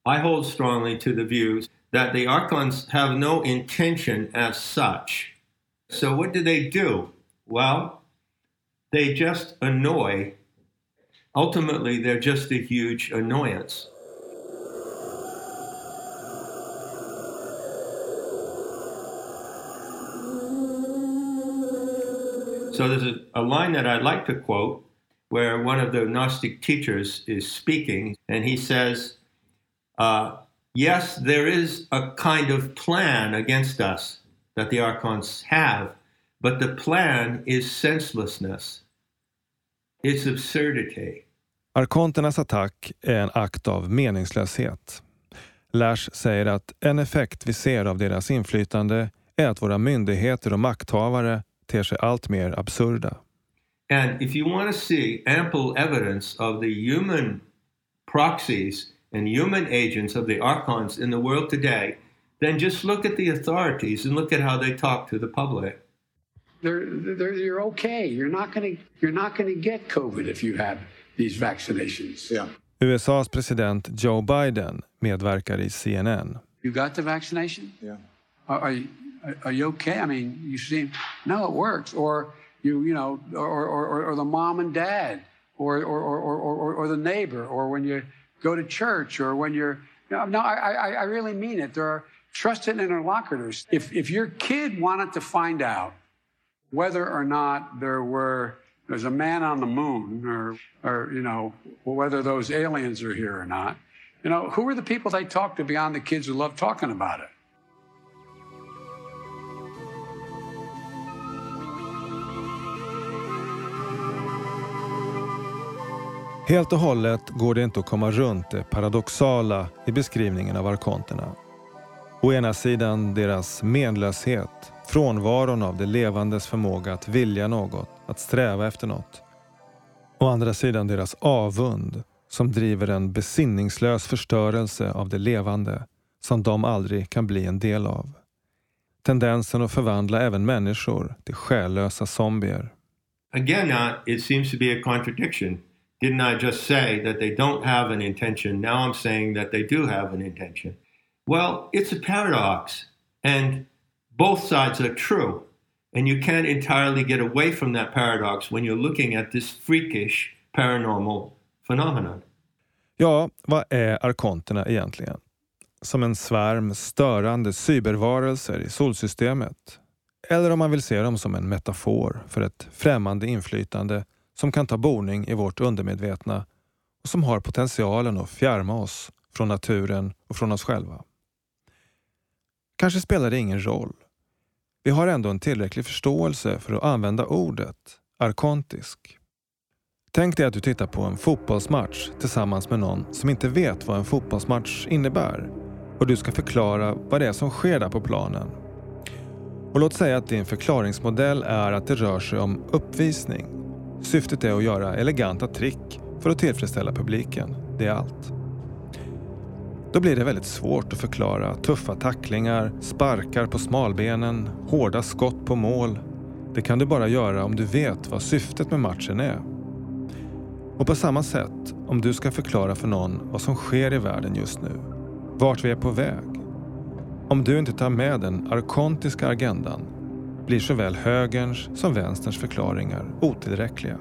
I hold strongly to the views that the archons have no intention as such. So what do they do? Well, they just annoy. Ultimately, they're just a huge annoyance. So there's a, a line that I'd like to quote where one of the Gnostic teachers is speaking, and he says, uh, Yes, there is a kind of plan against us that the Archons have, but the plan is senselessness. It's absurdity. Arkonternas attack är en akt av meningslöshet. Lash säger att en effekt vi ser av deras inflytande är att våra myndigheter och makthavare ter sig allt mer absurda. And if you want to see ample evidence of the human proxies and human agents of the archons in the world today, then just look at the authorities and look at how they talk to the public. They're, they're, you're okay. You're not going to you're not going to get COVID if you have these vaccinations. Yeah. USAs president Joe Biden medverkar i CNN. You got the vaccination? Yeah. Are, are, you, are you okay? I mean, you seem no, it works. Or you you know, or or, or the mom and dad, or or, or, or, or the neighbor, or when you go to church, or when you're no, no I, I, I really mean it. There are trusted interlocutors. If if your kid wanted to find out whether or not there were there's a man on the moon, or or you know whether those aliens are here or not, you know who are the people they talk to beyond the kids who love talking about it? Helt och hållet går det inte att komma runt det paradoxala i beskrivningen av arkonterna. Å ena sidan deras menlöshet, frånvaron av det levandes förmåga att vilja något, att sträva efter något. Å andra sidan deras avund som driver en besinningslös förstörelse av det levande som de aldrig kan bli en del av. Tendensen att förvandla även människor till själlösa zombier. Again, uh, it seems to be a contradiction. Didn't I just say that they don't have an intention? Now I'm saying that they do have an intention. Well, it's a paradox, and both sides are true. And you can't entirely get away from that paradox when you're looking at this freakish paranormal phenomenon. Ja, vad är arkonterna egentligen? Som en svärm störande cybervarelser i solsystemet? Eller om man vill se dem som en metafor för ett främmande inflytande som kan ta boning i vårt undermedvetna och som har potentialen att fjärma oss från naturen och från oss själva. Kanske spelar det ingen roll. vi har ändå en tillräcklig förståelse för att använda ordet arkontisk. Tänk dig att du tittar på en fotbollsmatch tillsammans med någon som inte vet vad en fotbollsmatch innebär och du ska förklara vad det är som sker där på planen. Och låt säga att din förklaringsmodell är att det rör sig om uppvisning. Syftet är att göra eleganta trick för att tillfredsställa publiken. Det är allt. Då blir det väldigt svårt att förklara tuffa tacklingar, sparkar på smalbenen, hårda skott på mål. Det kan du bara göra om du vet vad syftet med matchen är. Och på samma sätt, om du ska förklara för någon vad som sker i världen just nu, vart vi är på väg. Om du inte tar med den arkontiska agendan blir såväl högerns som vänsterns förklaringar otillräckliga.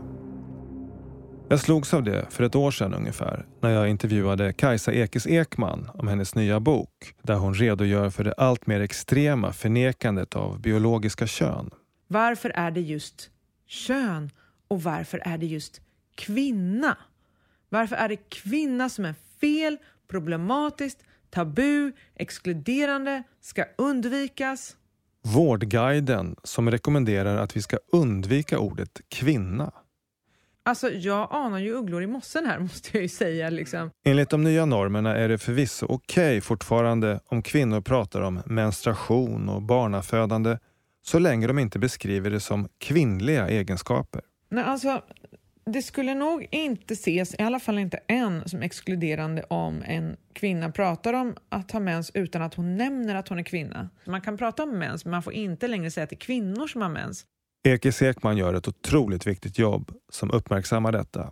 Jag slogs av det för ett år sedan ungefär när jag intervjuade Kajsa Ekis Ekman om hennes nya bok där hon redogör för det allt mer extrema förnekandet av biologiska kön. Varför är det just kön och varför är det just kvinna? Varför är det kvinna som är fel, problematiskt, tabu, exkluderande, ska undvikas? Vårdguiden som rekommenderar att vi ska undvika ordet kvinna. Alltså jag anar ju ugglor i mossen här måste jag ju säga. Liksom. Enligt de nya normerna är det förvisso okej okay fortfarande om kvinnor pratar om menstruation och barnafödande så länge de inte beskriver det som kvinnliga egenskaper. Nej, alltså, det skulle nog inte ses, i alla fall inte än, som exkluderande om en kvinna pratar om att ha mens utan att hon nämner att hon är kvinna. Man kan prata om mens, men man får inte längre säga att det är kvinnor som har mens. Ekis Ekman gör ett otroligt viktigt jobb som uppmärksammar detta.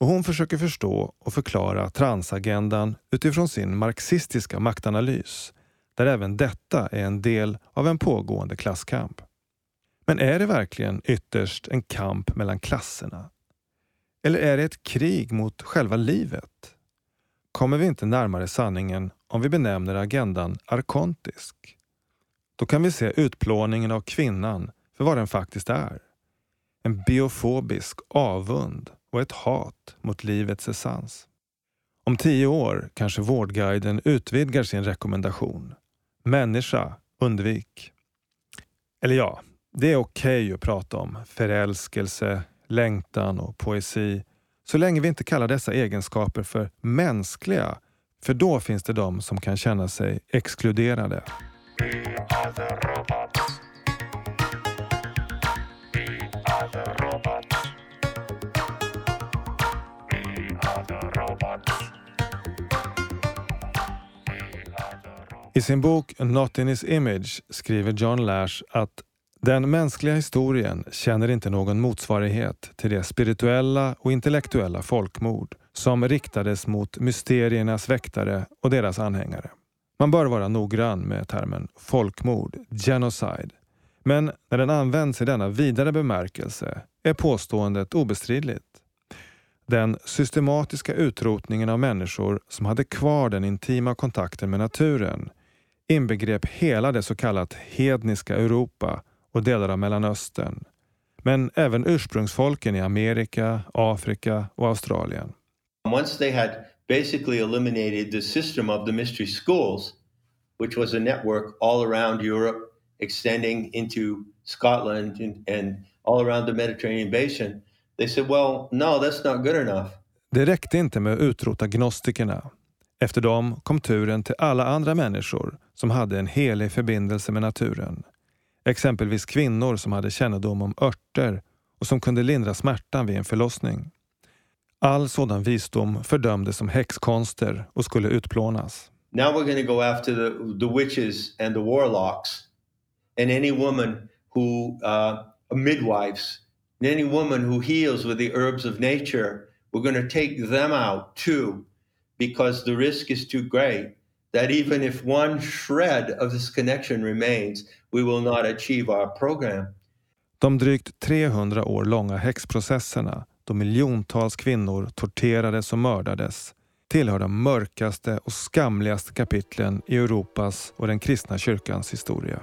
Och hon försöker förstå och förklara transagendan utifrån sin marxistiska maktanalys, där även detta är en del av en pågående klasskamp. Men är det verkligen ytterst en kamp mellan klasserna? Eller är det ett krig mot själva livet? Kommer vi inte närmare sanningen om vi benämner agendan arkontisk? Då kan vi se utplåningen av kvinnan för vad den faktiskt är. En biofobisk avund och ett hat mot livets essens. Om tio år kanske Vårdguiden utvidgar sin rekommendation. Människa, undvik. Eller ja, det är okej okay att prata om förälskelse, längtan och poesi så länge vi inte kallar dessa egenskaper för mänskliga, för då finns det de som kan känna sig exkluderade. I sin bok Not in his image skriver John Lash att den mänskliga historien känner inte någon motsvarighet till det spirituella och intellektuella folkmord som riktades mot mysteriernas väktare och deras anhängare. Man bör vara noggrann med termen folkmord, genocide. Men när den används i denna vidare bemärkelse är påståendet obestridligt. Den systematiska utrotningen av människor som hade kvar den intima kontakten med naturen inbegrep hela det så kallat hedniska Europa och delar av Mellanöstern. Men även ursprungsfolken i Amerika, Afrika och Australien. Once they had basically eliminated the system of the mystery schools, which was a network all around Europe, extending into Scotland and, and all around the Mediterranean basin, they said, well, no, that's not good enough. Det räckte inte med att utrota gnostikerna. Efter dem kom turen till alla andra människor som hade en helig förbindelse med naturen. Exempelvis kvinnor som hade kännedom om örter och som kunde lindra smärtan vid en förlossning. All sådan visdom fördömdes som häxkonster och skulle utplånas. Now we're going to go after the, the witches and the warlocks and any woman who uh, midwives and any woman who heals with the herbs of nature. We're going to take them out too because the risk is too great that even if one shred of this connection remains, we will not achieve our program. De drygt 300 år långa häxprocesserna då miljontals kvinnor torterades och mördades tillhör de mörkaste och skamligaste kapitlen i Europas och den kristna kyrkans historia.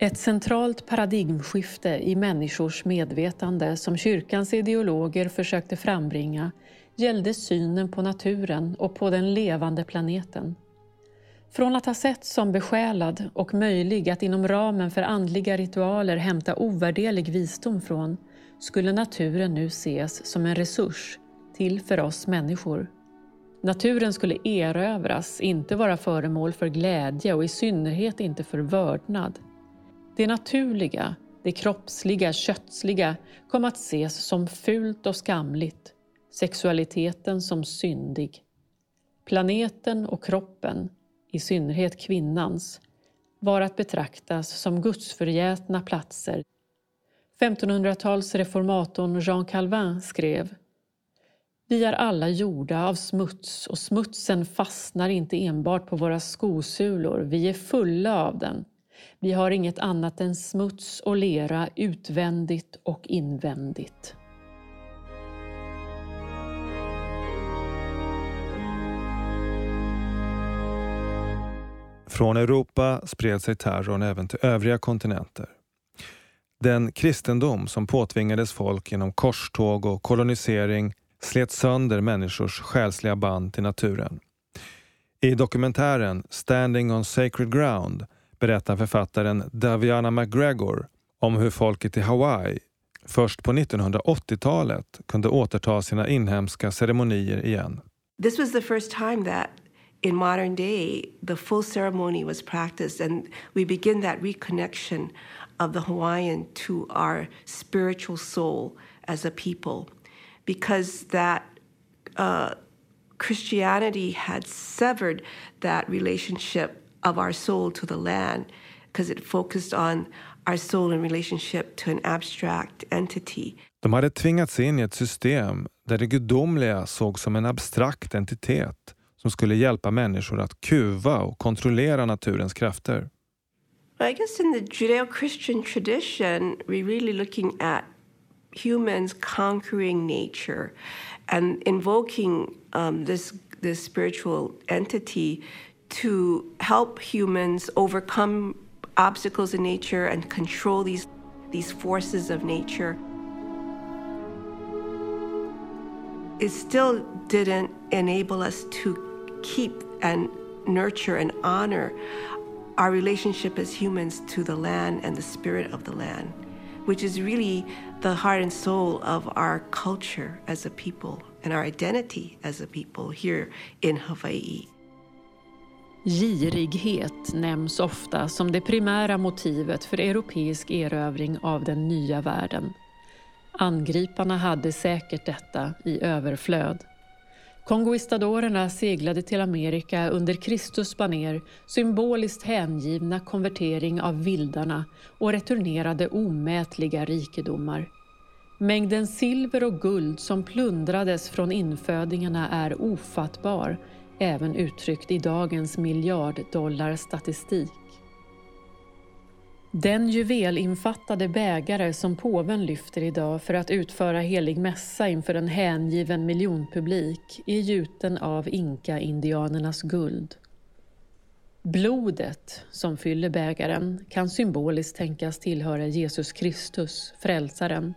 Ett centralt paradigmskifte i människors medvetande som kyrkans ideologer försökte frambringa gällde synen på naturen och på den levande planeten. Från att ha sett som besjälad och möjlig att inom ramen för andliga ritualer hämta ovärderlig visdom från skulle naturen nu ses som en resurs till för oss människor. Naturen skulle erövras, inte vara föremål för glädje och i synnerhet inte för vördnad. Det naturliga, det kroppsliga, kötsliga kom att ses som fult och skamligt, sexualiteten som syndig. Planeten och kroppen, i synnerhet kvinnans, var att betraktas som gudsförgätna platser. 1500-talsreformatorn Jean Calvin skrev Vi är alla gjorda av smuts och smutsen fastnar inte enbart på våra skosulor, vi är fulla av den. Vi har inget annat än smuts och lera utvändigt och invändigt. Från Europa spred sig terrorn även till övriga kontinenter. Den kristendom som påtvingades folk genom korståg och kolonisering slet sönder människors själsliga band till naturen. I dokumentären Standing on Sacred Ground berättar författaren Daviana McGregor om hur folket i Hawaii först på 1980-talet kunde återta sina inhemska ceremonier igen. This was the first time that in modern day the full ceremony was practiced and we begin that reconnection of the Hawaiian to our spiritual soul as a people because that uh, Christianity had severed that relationship of our soul to the land because it focused on our soul in relationship to an abstract entity. De hade tvingats in i ett system där det gudomliga såg som en abstrakt entitet som skulle hjälpa människor att kuva och kontrollera naturens krafter. I guess in the Judeo-Christian tradition, we're really looking at humans conquering nature and invoking um, this this spiritual entity to help humans overcome obstacles in nature and control these, these forces of nature. It still didn't enable us to keep and nurture and honor our relationship as humans to the land and the spirit of the land, which is really the heart and soul of our culture as a people and our identity as a people here in Hawaii. Girighet nämns ofta som det primära motivet för europeisk erövring av den nya världen. Angriparna hade säkert detta i överflöd. Kongoistadorerna seglade till Amerika under Kristus baner, symboliskt hängivna konvertering av vildarna och returnerade omätliga rikedomar. Mängden silver och guld som plundrades från infödingarna är ofattbar även uttryckt i dagens miljarddollarstatistik. Den juvelinfattade bägare som påven lyfter idag för att utföra helig mässa inför en hängiven miljonpublik är gjuten av inka-indianernas guld. Blodet som fyller bägaren kan symboliskt tänkas tillhöra Jesus Kristus, frälsaren,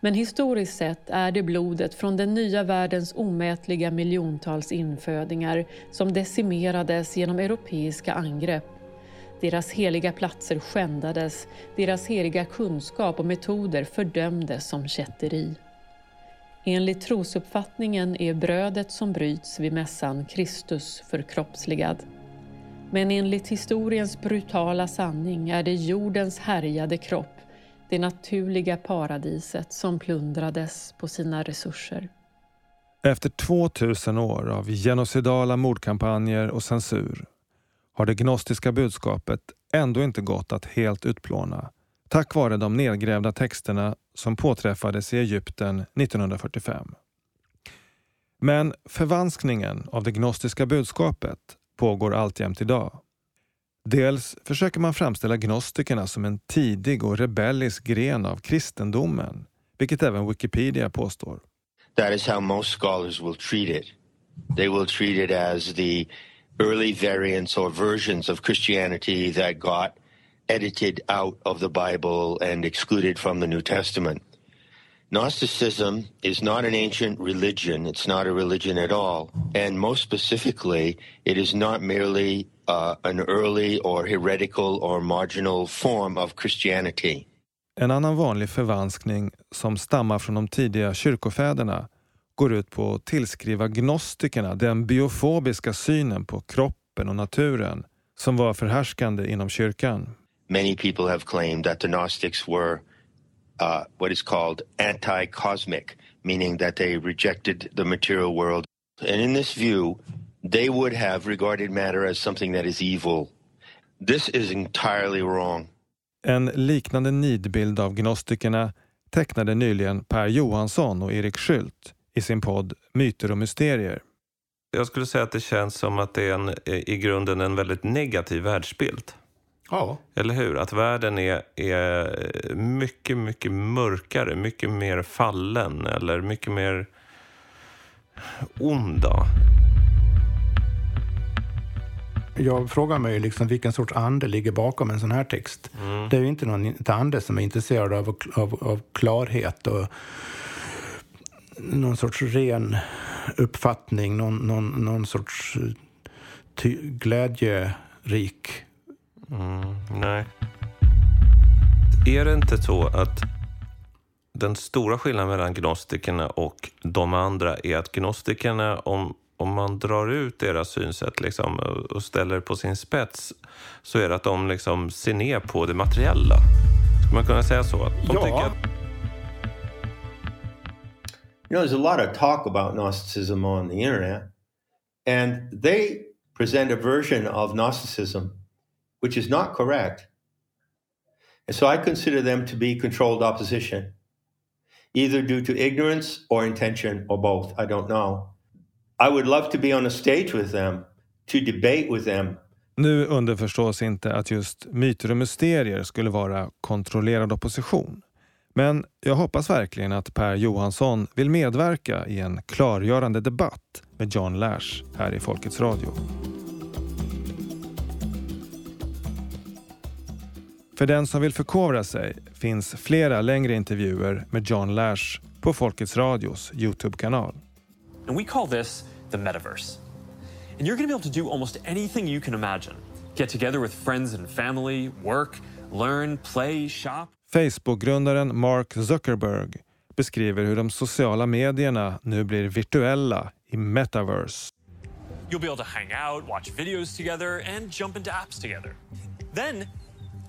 men historiskt sett är det blodet från den nya världens omätliga miljontals infödingar som decimerades genom europeiska angrepp. Deras heliga platser skändades, deras heliga kunskap och metoder fördömdes som kätteri. Enligt trosuppfattningen är brödet som bryts vid mässan Kristus förkroppsligad. Men enligt historiens brutala sanning är det jordens härjade kropp det naturliga paradiset som plundrades på sina resurser. Efter 2000 år av genocidala mordkampanjer och censur har det gnostiska budskapet ändå inte gått att helt utplåna tack vare de nedgrävda texterna som påträffades i Egypten 1945. Men förvanskningen av det gnostiska budskapet pågår alltjämt idag. Dels försöker man framställa gnostikerna som en tidig och rebellisk gren av kristendomen, vilket även Wikipedia påstår. That is how most scholars will treat it. They will treat it as the early variants or versions of Christianity that got edited out of the Bible and excluded from the New Testament. Gnosticism is not an ancient religion. It's not a religion at all. And most specifically, it is not merely uh, an early or heretical or marginal form of Christianity. En annan vanlig förvanskning som stammar från de tidiga kyrkofäderna går ut på att tillskriva gnostikerna den biofobiska synen på kroppen och naturen som var förhärskande inom kyrkan. Many people have claimed that the Gnostics were uh, what is called anti-cosmic, meaning that they rejected the material world. And in this view, they would have regarded matter as something that is evil. This is entirely wrong. En liknande nidbild av gnostikerna tecknade nyligen Per Johansson och Erik Skylt i sin podd Myter och mysterier. Jag skulle säga att det känns som att det är en, i grunden en väldigt negativ världsbild. Ja. Eller hur? Att världen är, är mycket, mycket mörkare, mycket mer fallen eller mycket mer onda. Jag frågar mig liksom vilken sorts ande ligger bakom en sån här text. Mm. Det är ju inte någon ande som är intresserad av, av, av klarhet och någon sorts ren uppfattning, någon, någon, någon sorts ty, glädjerik. Mm, nej. Är det inte så att den stora skillnaden mellan gnostikerna och de andra är att gnostikerna, om, om man drar ut deras synsätt liksom, och ställer på sin spets, så är det att de liksom ser ner på det materiella. Ska man kunna säga så? Att de Ja. tycker att You know, there's a lot of talk about Gnosticism on the internet, and they present a version of Gnosticism which is not correct. And so I consider them to be controlled opposition, either due to ignorance or intention or both. I don't know. I would love to be on a stage with them, to debate with them, Nu underförstås inte att just myter och mysterier skulle vara kontrollerad opposition. Men jag hoppas verkligen att Per Johansson vill medverka i en klargörande debatt med John Lash här i Folkets Radio. För den som vill förkovra sig finns flera längre intervjuer med John Lash på Folkets Radios Youtube-kanal. And we call this the metaverse. And you're going to be able to do almost anything you can imagine. Get together with friends and family, work, learn, play, shop. Facebook-grundaren Mark Zuckerberg beskriver hur de sociala medierna nu blir virtuella i metaverse. You'll be able to hang out, watch videos together, and jump into apps together. Then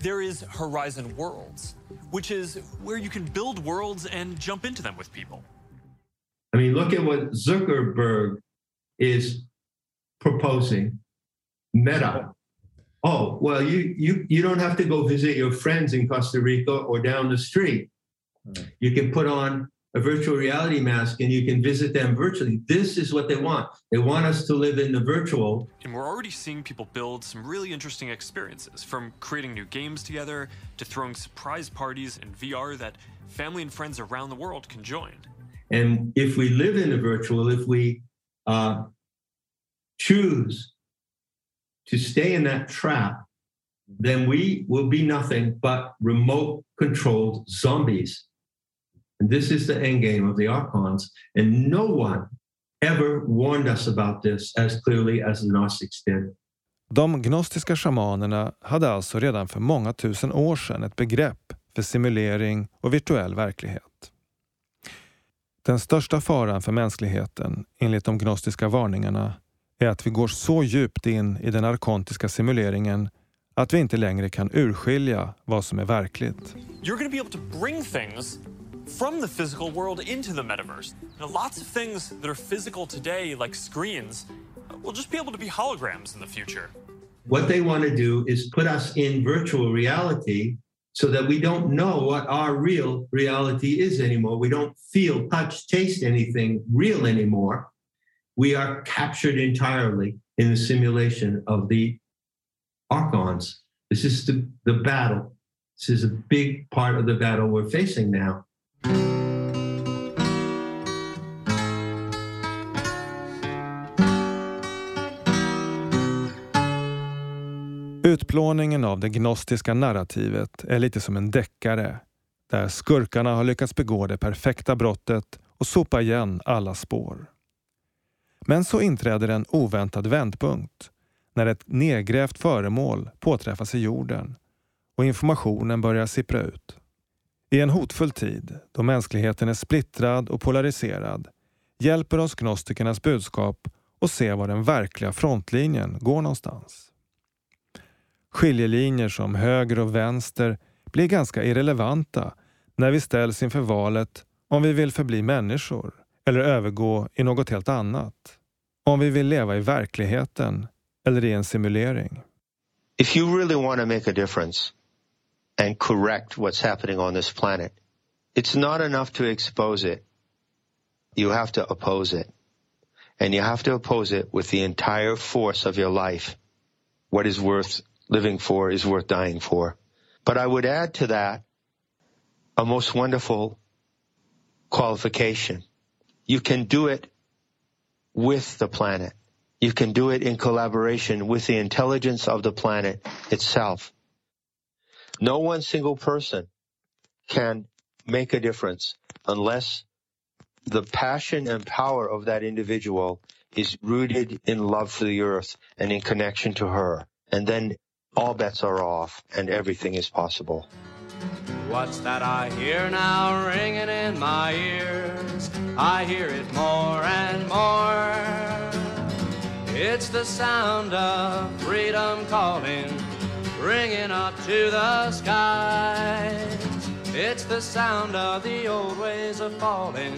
there is Horizon Worlds, which is where you can build worlds and jump into them with people. I mean, look at what Zuckerberg is proposing. Meta. Oh, well, you you you don't have to go visit your friends in Costa Rica or down the street. You can put on a virtual reality mask and you can visit them virtually. This is what they want. They want us to live in the virtual. And we're already seeing people build some really interesting experiences, from creating new games together to throwing surprise parties in VR that family and friends around the world can join. And if we live in the virtual, if we uh, choose to stay in that trap, then we will be nothing but remote controlled zombies. And this is the end game of the Archons. And no one ever warned us about this as clearly as the Gnostics did. De gnostiska shamanerna hade alltså redan för många tusen år sedan ett begrepp för simulering och virtuell verklighet. Den största faran för mänskligheten, enligt de gnostiska varningarna, är att vi går så djupt in i den arkontiska simuleringen att vi inte längre kan urskilja vad som är verkligt. You're going to be able to bring things from the physical world into the metaverse. Now, lots of things that are physical today, like screens, will just be able to be holograms in the future. What they want to do is put us in virtual reality so that we don't know what our real reality is anymore. We don't feel, touch, taste anything real anymore. We are captured entirely in the simulation of the archons. This is the, the battle. This is a big part of the battle we're facing now. Utplåningen av det gnostiska narrativet är lite som en deckare där skurkarna har lyckats begå det perfekta brottet och sopa igen alla spår. Men så inträder en oväntad vändpunkt när ett nedgrävt föremål påträffas i jorden och informationen börjar sippra ut. I en hotfull tid, då mänskligheten är splittrad och polariserad, hjälper oss gnostikernas budskap att se var den verkliga frontlinjen går någonstans. Skiljelinjer som höger och vänster blir ganska irrelevanta när vi ställs inför valet om vi vill förbli människor eller övergå i något helt annat. Om vi vill leva i verkligheten eller i en simulering. If you really want to make a difference and correct what's happening on this planet, it's not enough to expose it. You have to oppose it. And you have to oppose it with the entire force of your life. What is worth living for is worth dying for. But I would add to that a most wonderful qualification. You can do it with the planet. You can do it in collaboration with the intelligence of the planet itself. No one single person can make a difference unless the passion and power of that individual is rooted in love for the earth and in connection to her. And then all bets are off and everything is possible. What's that I hear now ringing in my ears? I hear it more and more. It's the sound of freedom calling, ringing up to the skies. It's the sound of the old ways of falling.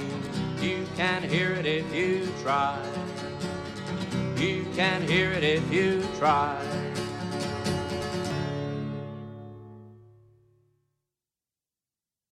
You can hear it if you try. You can hear it if you try.